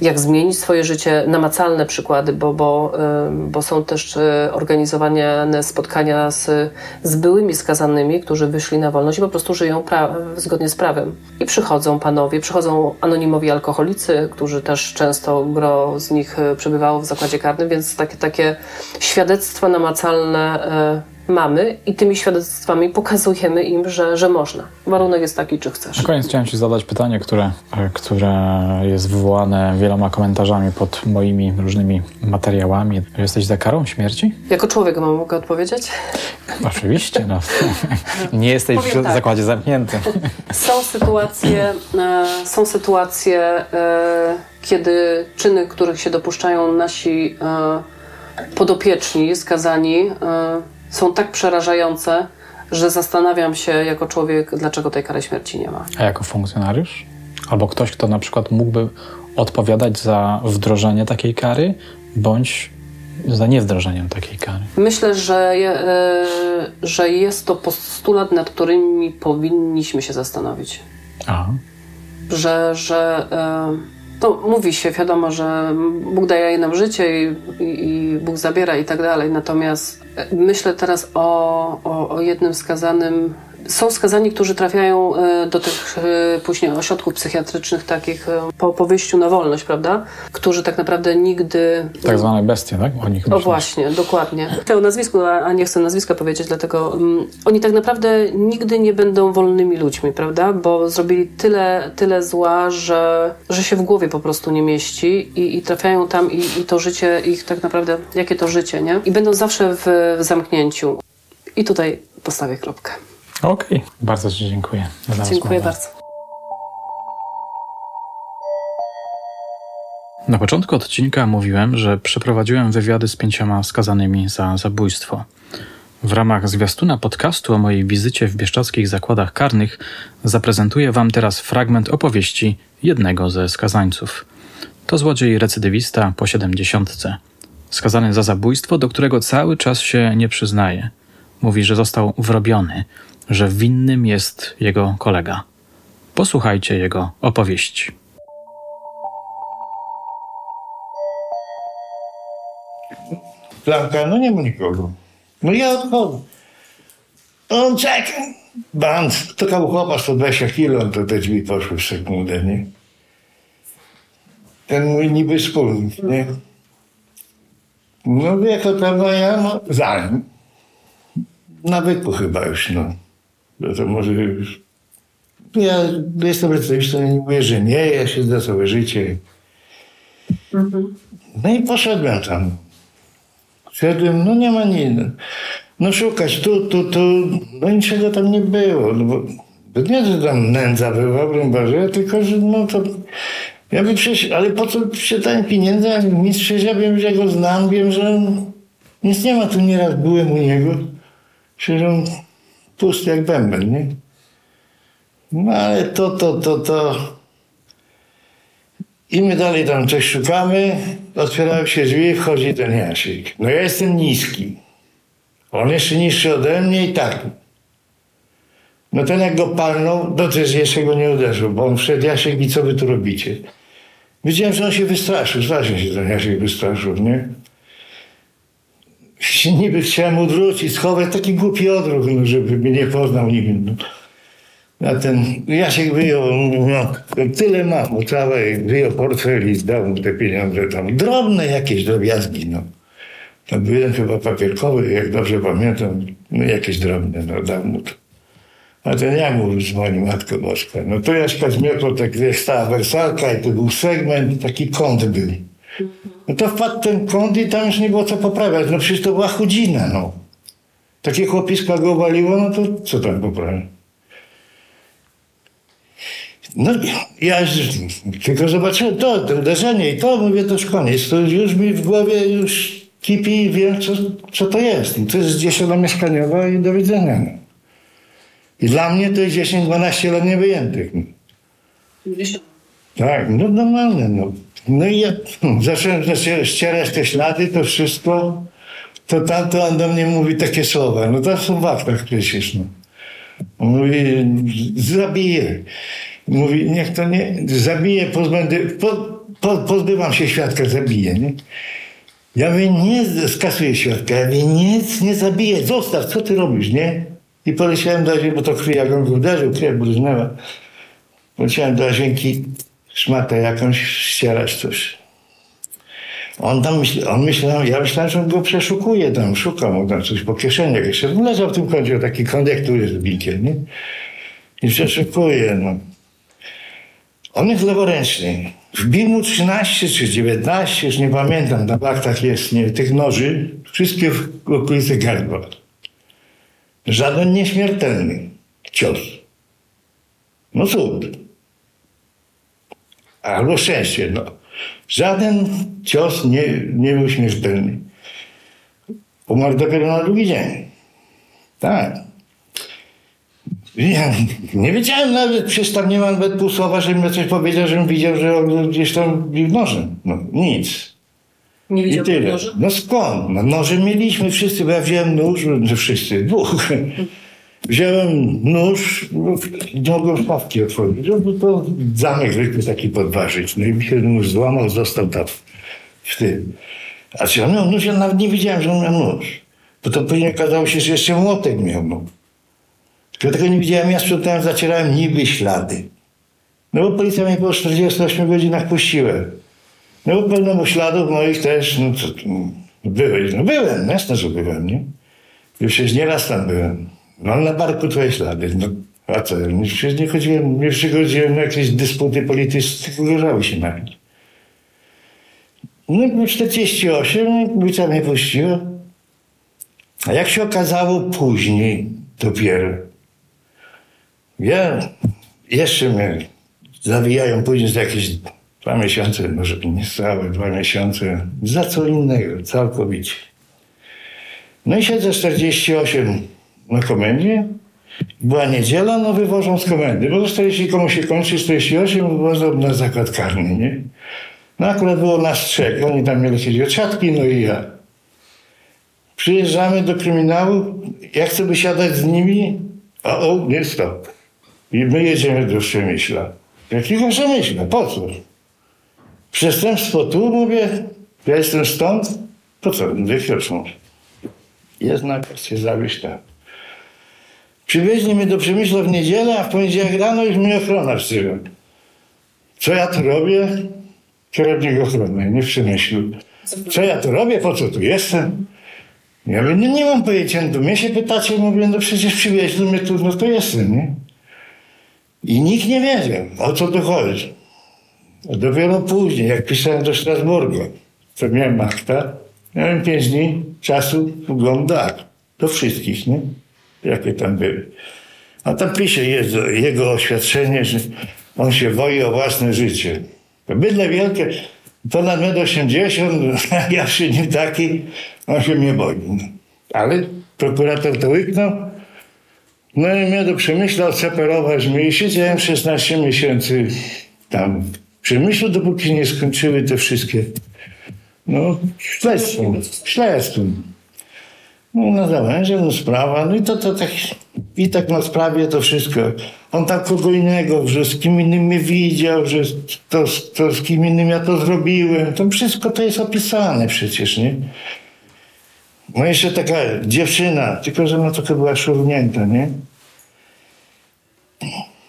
jak zmienić swoje życie, namacalne przykłady, bo, bo, bo są też e, organizowane spotkania z, z byłymi skazanymi, którzy wyszli na wolność i po prostu żyją zgodnie z prawem. I przychodzą panowie, przychodzą anonimowi alkoholicy, którzy też często gro z nich e, przebywało w zakładzie karnym, więc takie, takie świadectwa namacalne e, mamy i tymi świadectwami pokazujemy im, że, że można. Warunek jest taki, czy chcesz. Na koniec chciałem Ci zadać pytanie, które, które jest wywołane wieloma komentarzami pod moimi różnymi materiałami. Jesteś za karą śmierci? Jako człowiek mam mogę odpowiedzieć? Oczywiście. No. Nie jesteś Powiem w tak. zakładzie zamkniętym. Są sytuacje, e, są sytuacje e, kiedy czyny, których się dopuszczają nasi e, podopieczni, skazani, są tak przerażające, że zastanawiam się jako człowiek, dlaczego tej kary śmierci nie ma. A jako funkcjonariusz? Albo ktoś, kto na przykład mógłby odpowiadać za wdrożenie takiej kary, bądź za niewdrożeniem takiej kary? Myślę, że, e, że jest to postulat, nad którymi powinniśmy się zastanowić. Aha. Że, że e, to mówi się, wiadomo, że Bóg daje nam życie i, i, Bóg zabiera i tak dalej. Natomiast myślę teraz o, o, o jednym skazanym są skazani, którzy trafiają e, do tych e, później ośrodków psychiatrycznych takich e, po, po wyjściu na wolność, prawda? Którzy tak naprawdę nigdy... Tak zwane bestie, tak? O nich O właśnie, dokładnie. Chcę o nazwisku, a nie chcę nazwiska powiedzieć, dlatego um, oni tak naprawdę nigdy nie będą wolnymi ludźmi, prawda? Bo zrobili tyle, tyle zła, że, że się w głowie po prostu nie mieści i, i trafiają tam i, i to życie ich tak naprawdę, jakie to życie, nie? I będą zawsze w, w zamknięciu. I tutaj postawię kropkę. Okej, okay. bardzo Ci dziękuję. Dziękuję bardzo. Na początku odcinka mówiłem, że przeprowadziłem wywiady z pięcioma skazanymi za zabójstwo. W ramach zwiastuna podcastu o mojej wizycie w bieszczadzkich zakładach karnych zaprezentuję Wam teraz fragment opowieści jednego ze skazańców. To złodziej recydywista po siedemdziesiątce. Skazany za zabójstwo, do którego cały czas się nie przyznaje. Mówi, że został wrobiony, że winnym jest jego kolega. Posłuchajcie jego opowieści. Blanka, no nie ma nikogo. No ja odchodzę. On czeka. Band, to kawał chłopa 120 kilo, to te drzwi poszły w sekundę, nie? Ten mój niby wspólnik, nie? No jako tam, ja, no, za nim. Nawyku chyba już, no. No to może już... Ja jestem recydywistą, nie mówię, że nie, ja się za całe życie. Mhm. No i poszedłem tam. Szedłem, no nie ma nic. No szukać tu, tu, tu. No niczego tam nie było. No bo, bo nie, że tam nędza była, broń Boże, tylko, że no to... Ja bym przecież, ale po co przeczytałem pieniędzy, mistrz ja wiem, że go znam, wiem, że nic nie ma, tu nieraz byłem u niego. On pusty jak bęben, nie? No ale to, to, to, to... I my dalej tam coś szukamy, otwierają się drzwi, wchodzi ten Jasiek. No ja jestem niski. On jeszcze niższy ode mnie i tak. No ten jak go palnął, to też jeszcze go nie uderzył, bo on wszedł Jasiek i co wy tu robicie? Widziałem, że on się wystraszył, strasznie się ten Jasiek wystraszył, nie? Niby chciałem odwrócić, schować taki głupi odruch, no, żeby mnie nie poznał niby. No. A ten Jasiek wyjął, no, tyle mam, całe, wyjął portfel i zdał mu te pieniądze tam. Drobne jakieś drobiazgi, no. Tam był jeden chyba papierkowy, jak dobrze pamiętam, no jakieś drobne, no dał mu to. A ten mówił z moim Matko Boska? No to Jaśka zmiotło, tak stała wersalka i to był segment, taki kąt był. No to wpadł ten kąt i tam już nie było co poprawiać. No przecież to była chudzina, no. Takie chłopiska go waliło, no to co tam poprawić? No ja tylko zobaczyłem to, to uderzenie i to, mówię, to już koniec. To już mi w głowie już kipi i wiem, co, co to jest. I to jest dziesiąta mieszkaniowa i do widzenia. No. I dla mnie to jest 10-12 lat niewyjętych. Tak, no normalne. No, no i ja zacząłem ścierać te ślady, to wszystko. To tamto on do mnie mówi takie słowa. No to są w aktach przecież. No. Mówi, zabiję. Mówi, niech to nie, zabiję, pozbędę, po, po, pozbywam się świadka, zabiję. Nie? Ja mówię, nie skasuję świadka, ja mówię, nic nie zabiję, zostaw, co ty robisz, nie? I poleciałem do bo to krwi, jak on go uderzył, krew bryznęła. Poleciałem do łazienki, szmatę jakąś, ścierać coś. On tam myśl, on myślał, ja myślałem, że on go przeszukuje tam, szukał mu tam coś po kieszeniach jeszcze. Leżał w tym kącie, taki tu jest bikiem, nie? I przeszukuje, no. On jest leworęczny. Wbił mu 13 czy 19, już nie pamiętam, na aktach jest, nie, tych noży, wszystkie w okolicy gardła. Żaden nieśmiertelny cios. No cud. Albo szczęście, no. Żaden cios nie, nie był śmiertelny. Umarł dopiero na drugi dzień. Tak. Ja nie wiedziałem nawet, przecież tam nie mam nawet pół słowa, żebym coś powiedział, żebym widział, że on gdzieś tam bił nożem. No, nic. Nie widział noży? No skąd? No noże mieliśmy wszyscy, bo ja wziąłem nóż, no wszyscy, dwóch. Wziąłem nóż, no, nie mogłem szafki otworzyć, żeby to zamek zwykły taki podważyć. No i mi się nóż złamał, został tam w tym. A czy on miał nóż? Ja nawet nie wiedziałem, że on miał nóż. Bo to później okazało się, że jeszcze młotek miał. No. Tylko tego nie widziałem, ja sprzątałem, zacierałem niby ślady. No bo policja mnie po 48 godzinach puściła. No bo pełno śladów moich też, no tu, no byłeś, no byłem, jasne, że byłem, nie? Już przecież nieraz tam byłem. No na barku twoje ślady, no a co, nie chodziłem, nie przychodziłem na jakieś dysputy polityczne, tylko się na mnie. No i 48, policja mnie puściła. A jak się okazało później dopiero, ja jeszcze mnie zawijają później za jakieś dwa miesiące, może nie całe dwa miesiące, za co innego, całkowicie. No i siedzę 48 na komendzie. Była niedziela, no wywożą z komendy, bo 40 komu się kończy, 48 wywożą na zakład karny, nie? No akurat było nas trzech, oni tam mieli jakieś dzieciatki, no i ja. Przyjeżdżamy do kryminału, ja chcę wysiadać z nimi, a o, nie stop. I my jedziemy do Przemyśla. Jakiego Przemyśla? Po co? Przestępstwo tu, mówię, ja jestem stąd, po co? Wychroczą. Jest nakaz się zawieźć tam. Przywieźli mnie do Przemyśla w niedzielę, a w poniedziałek rano już mnie ochrona wzywa. Co ja tu robię? Kierownik ochrony, nie w Przemyślu. Co ja tu robię? Po co tu jestem? Ja mówię, no nie mam pojęcia, no mnie się pytacie, mówię, no przecież przywieźli mnie tu, no to jestem, nie? I nikt nie wiedział, o co tu chodzi. Dopiero później, jak pisałem do Strasburga, to miałem akta, miałem pięć dni czasu wglądu akt. Do wszystkich, nie? Jakie tam były. A tam pisze jest jego oświadczenie, że on się boi o własne życie. Bydle wielkie, ponad 1,80 m, ja przy nim taki, on się mnie boi. Ale prokurator to łyknął. No i mnie do Przemyśla odseparować mnie i siedziałem 16 miesięcy tam w Przemyślu, dopóki nie skończyły te wszystkie no, śledztwem, śledztwem. No, na zawęże, no sprawa, no i to, to tak, i tak na sprawie to wszystko. On tak kogo innego, że z kim innym mnie widział, że to, to z kim innym ja to zrobiłem. To wszystko to jest opisane przecież, nie? No jeszcze taka dziewczyna, tylko że no trochę była szurnięta, nie?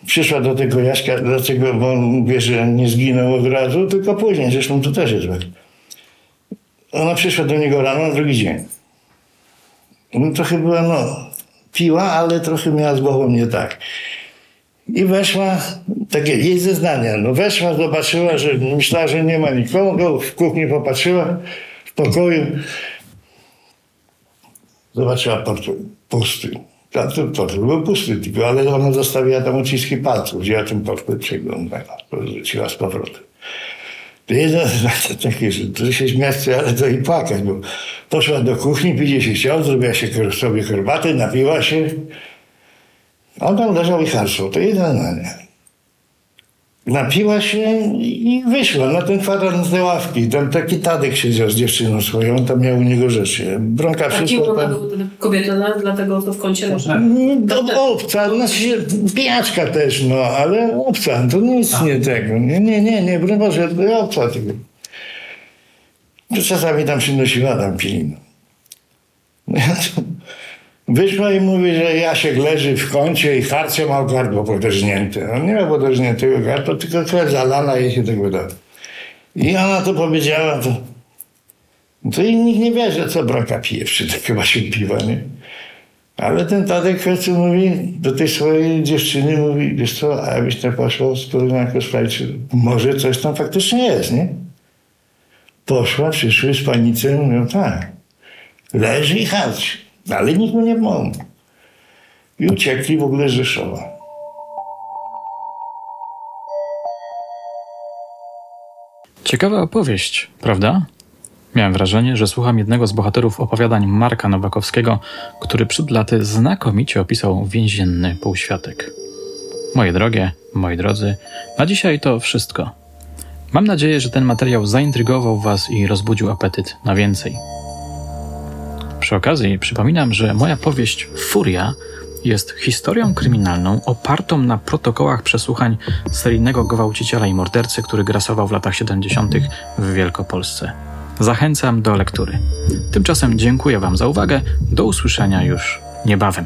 Przyszła do tego Jaśka, dlaczego, bo on wie, że nie zginął od razu, tylko później, zresztą to też jest tak. Ona przyszła do niego rano drugi dzień. No trochę była, no, piła, ale trochę miała z głową nie tak. I weszła, takie jej zeznania, no weszła, zobaczyła, że myślała, że nie ma nikogo, w kuchni popatrzyła, w pokoju, zobaczyła portfel pusty. Tamten portfel był pusty, tylko, ale ona zostawiła tam uciski palców, wzięła ten portfel, przeglądała, wróciła z powrotem. To jedno takie, że to się śmiać, ale to i płakać, bo poszła do kuchni, pidzie się chciał, zrobiła się sobie herbatę, napiła się, a on tam leżał i harczał. To jedno nie napiła się i wyszła na ten kwadrans ławki. Tam taki Tadek siedział z dziewczyną swoją, on tam miał u niego rzeczy. Bronka wszystko tam... kobieta, dlatego to w kącie leży? No, obca, znaczy pijaczka też, no, ale obca, to nic A. nie tego. Nie, nie, nie, nie, broń Boże, obca tego. To czasami tam przynosiła tam pilino. No ja to... Wyszła i mówi, że Jasiek leży w kącie i harcie ma gardło podeżnięte. On nie ma podeżniętego gardła, tylko krew zalana i się tego da. I ona to powiedziała, to, to i nikt nie wie, że co braka pije, czy to chyba się piwa, nie? Ale ten Tadek w mówi do tej swojej dziewczyny, mówi, wiesz co, a jakbyś tak poszła z jako sprawdzić, może coś tam faktycznie jest, nie? Poszła, przyszły z panicą, mówią, tak, leży i harci. Ale nikt mu nie pomógł. I uciekli w ogóle z Rzeszowa. Ciekawa opowieść, prawda? Miałem wrażenie, że słucham jednego z bohaterów opowiadań Marka Nowakowskiego, który przed laty znakomicie opisał więzienny półświatek. Moje drogie, moi drodzy, na dzisiaj to wszystko. Mam nadzieję, że ten materiał zaintrygował Was i rozbudził apetyt na więcej. Przy okazji przypominam, że moja powieść Furia jest historią kryminalną opartą na protokołach przesłuchań seryjnego gwałciciela i mordercy, który grasował w latach 70. w Wielkopolsce. Zachęcam do lektury. Tymczasem dziękuję Wam za uwagę. Do usłyszenia już niebawem.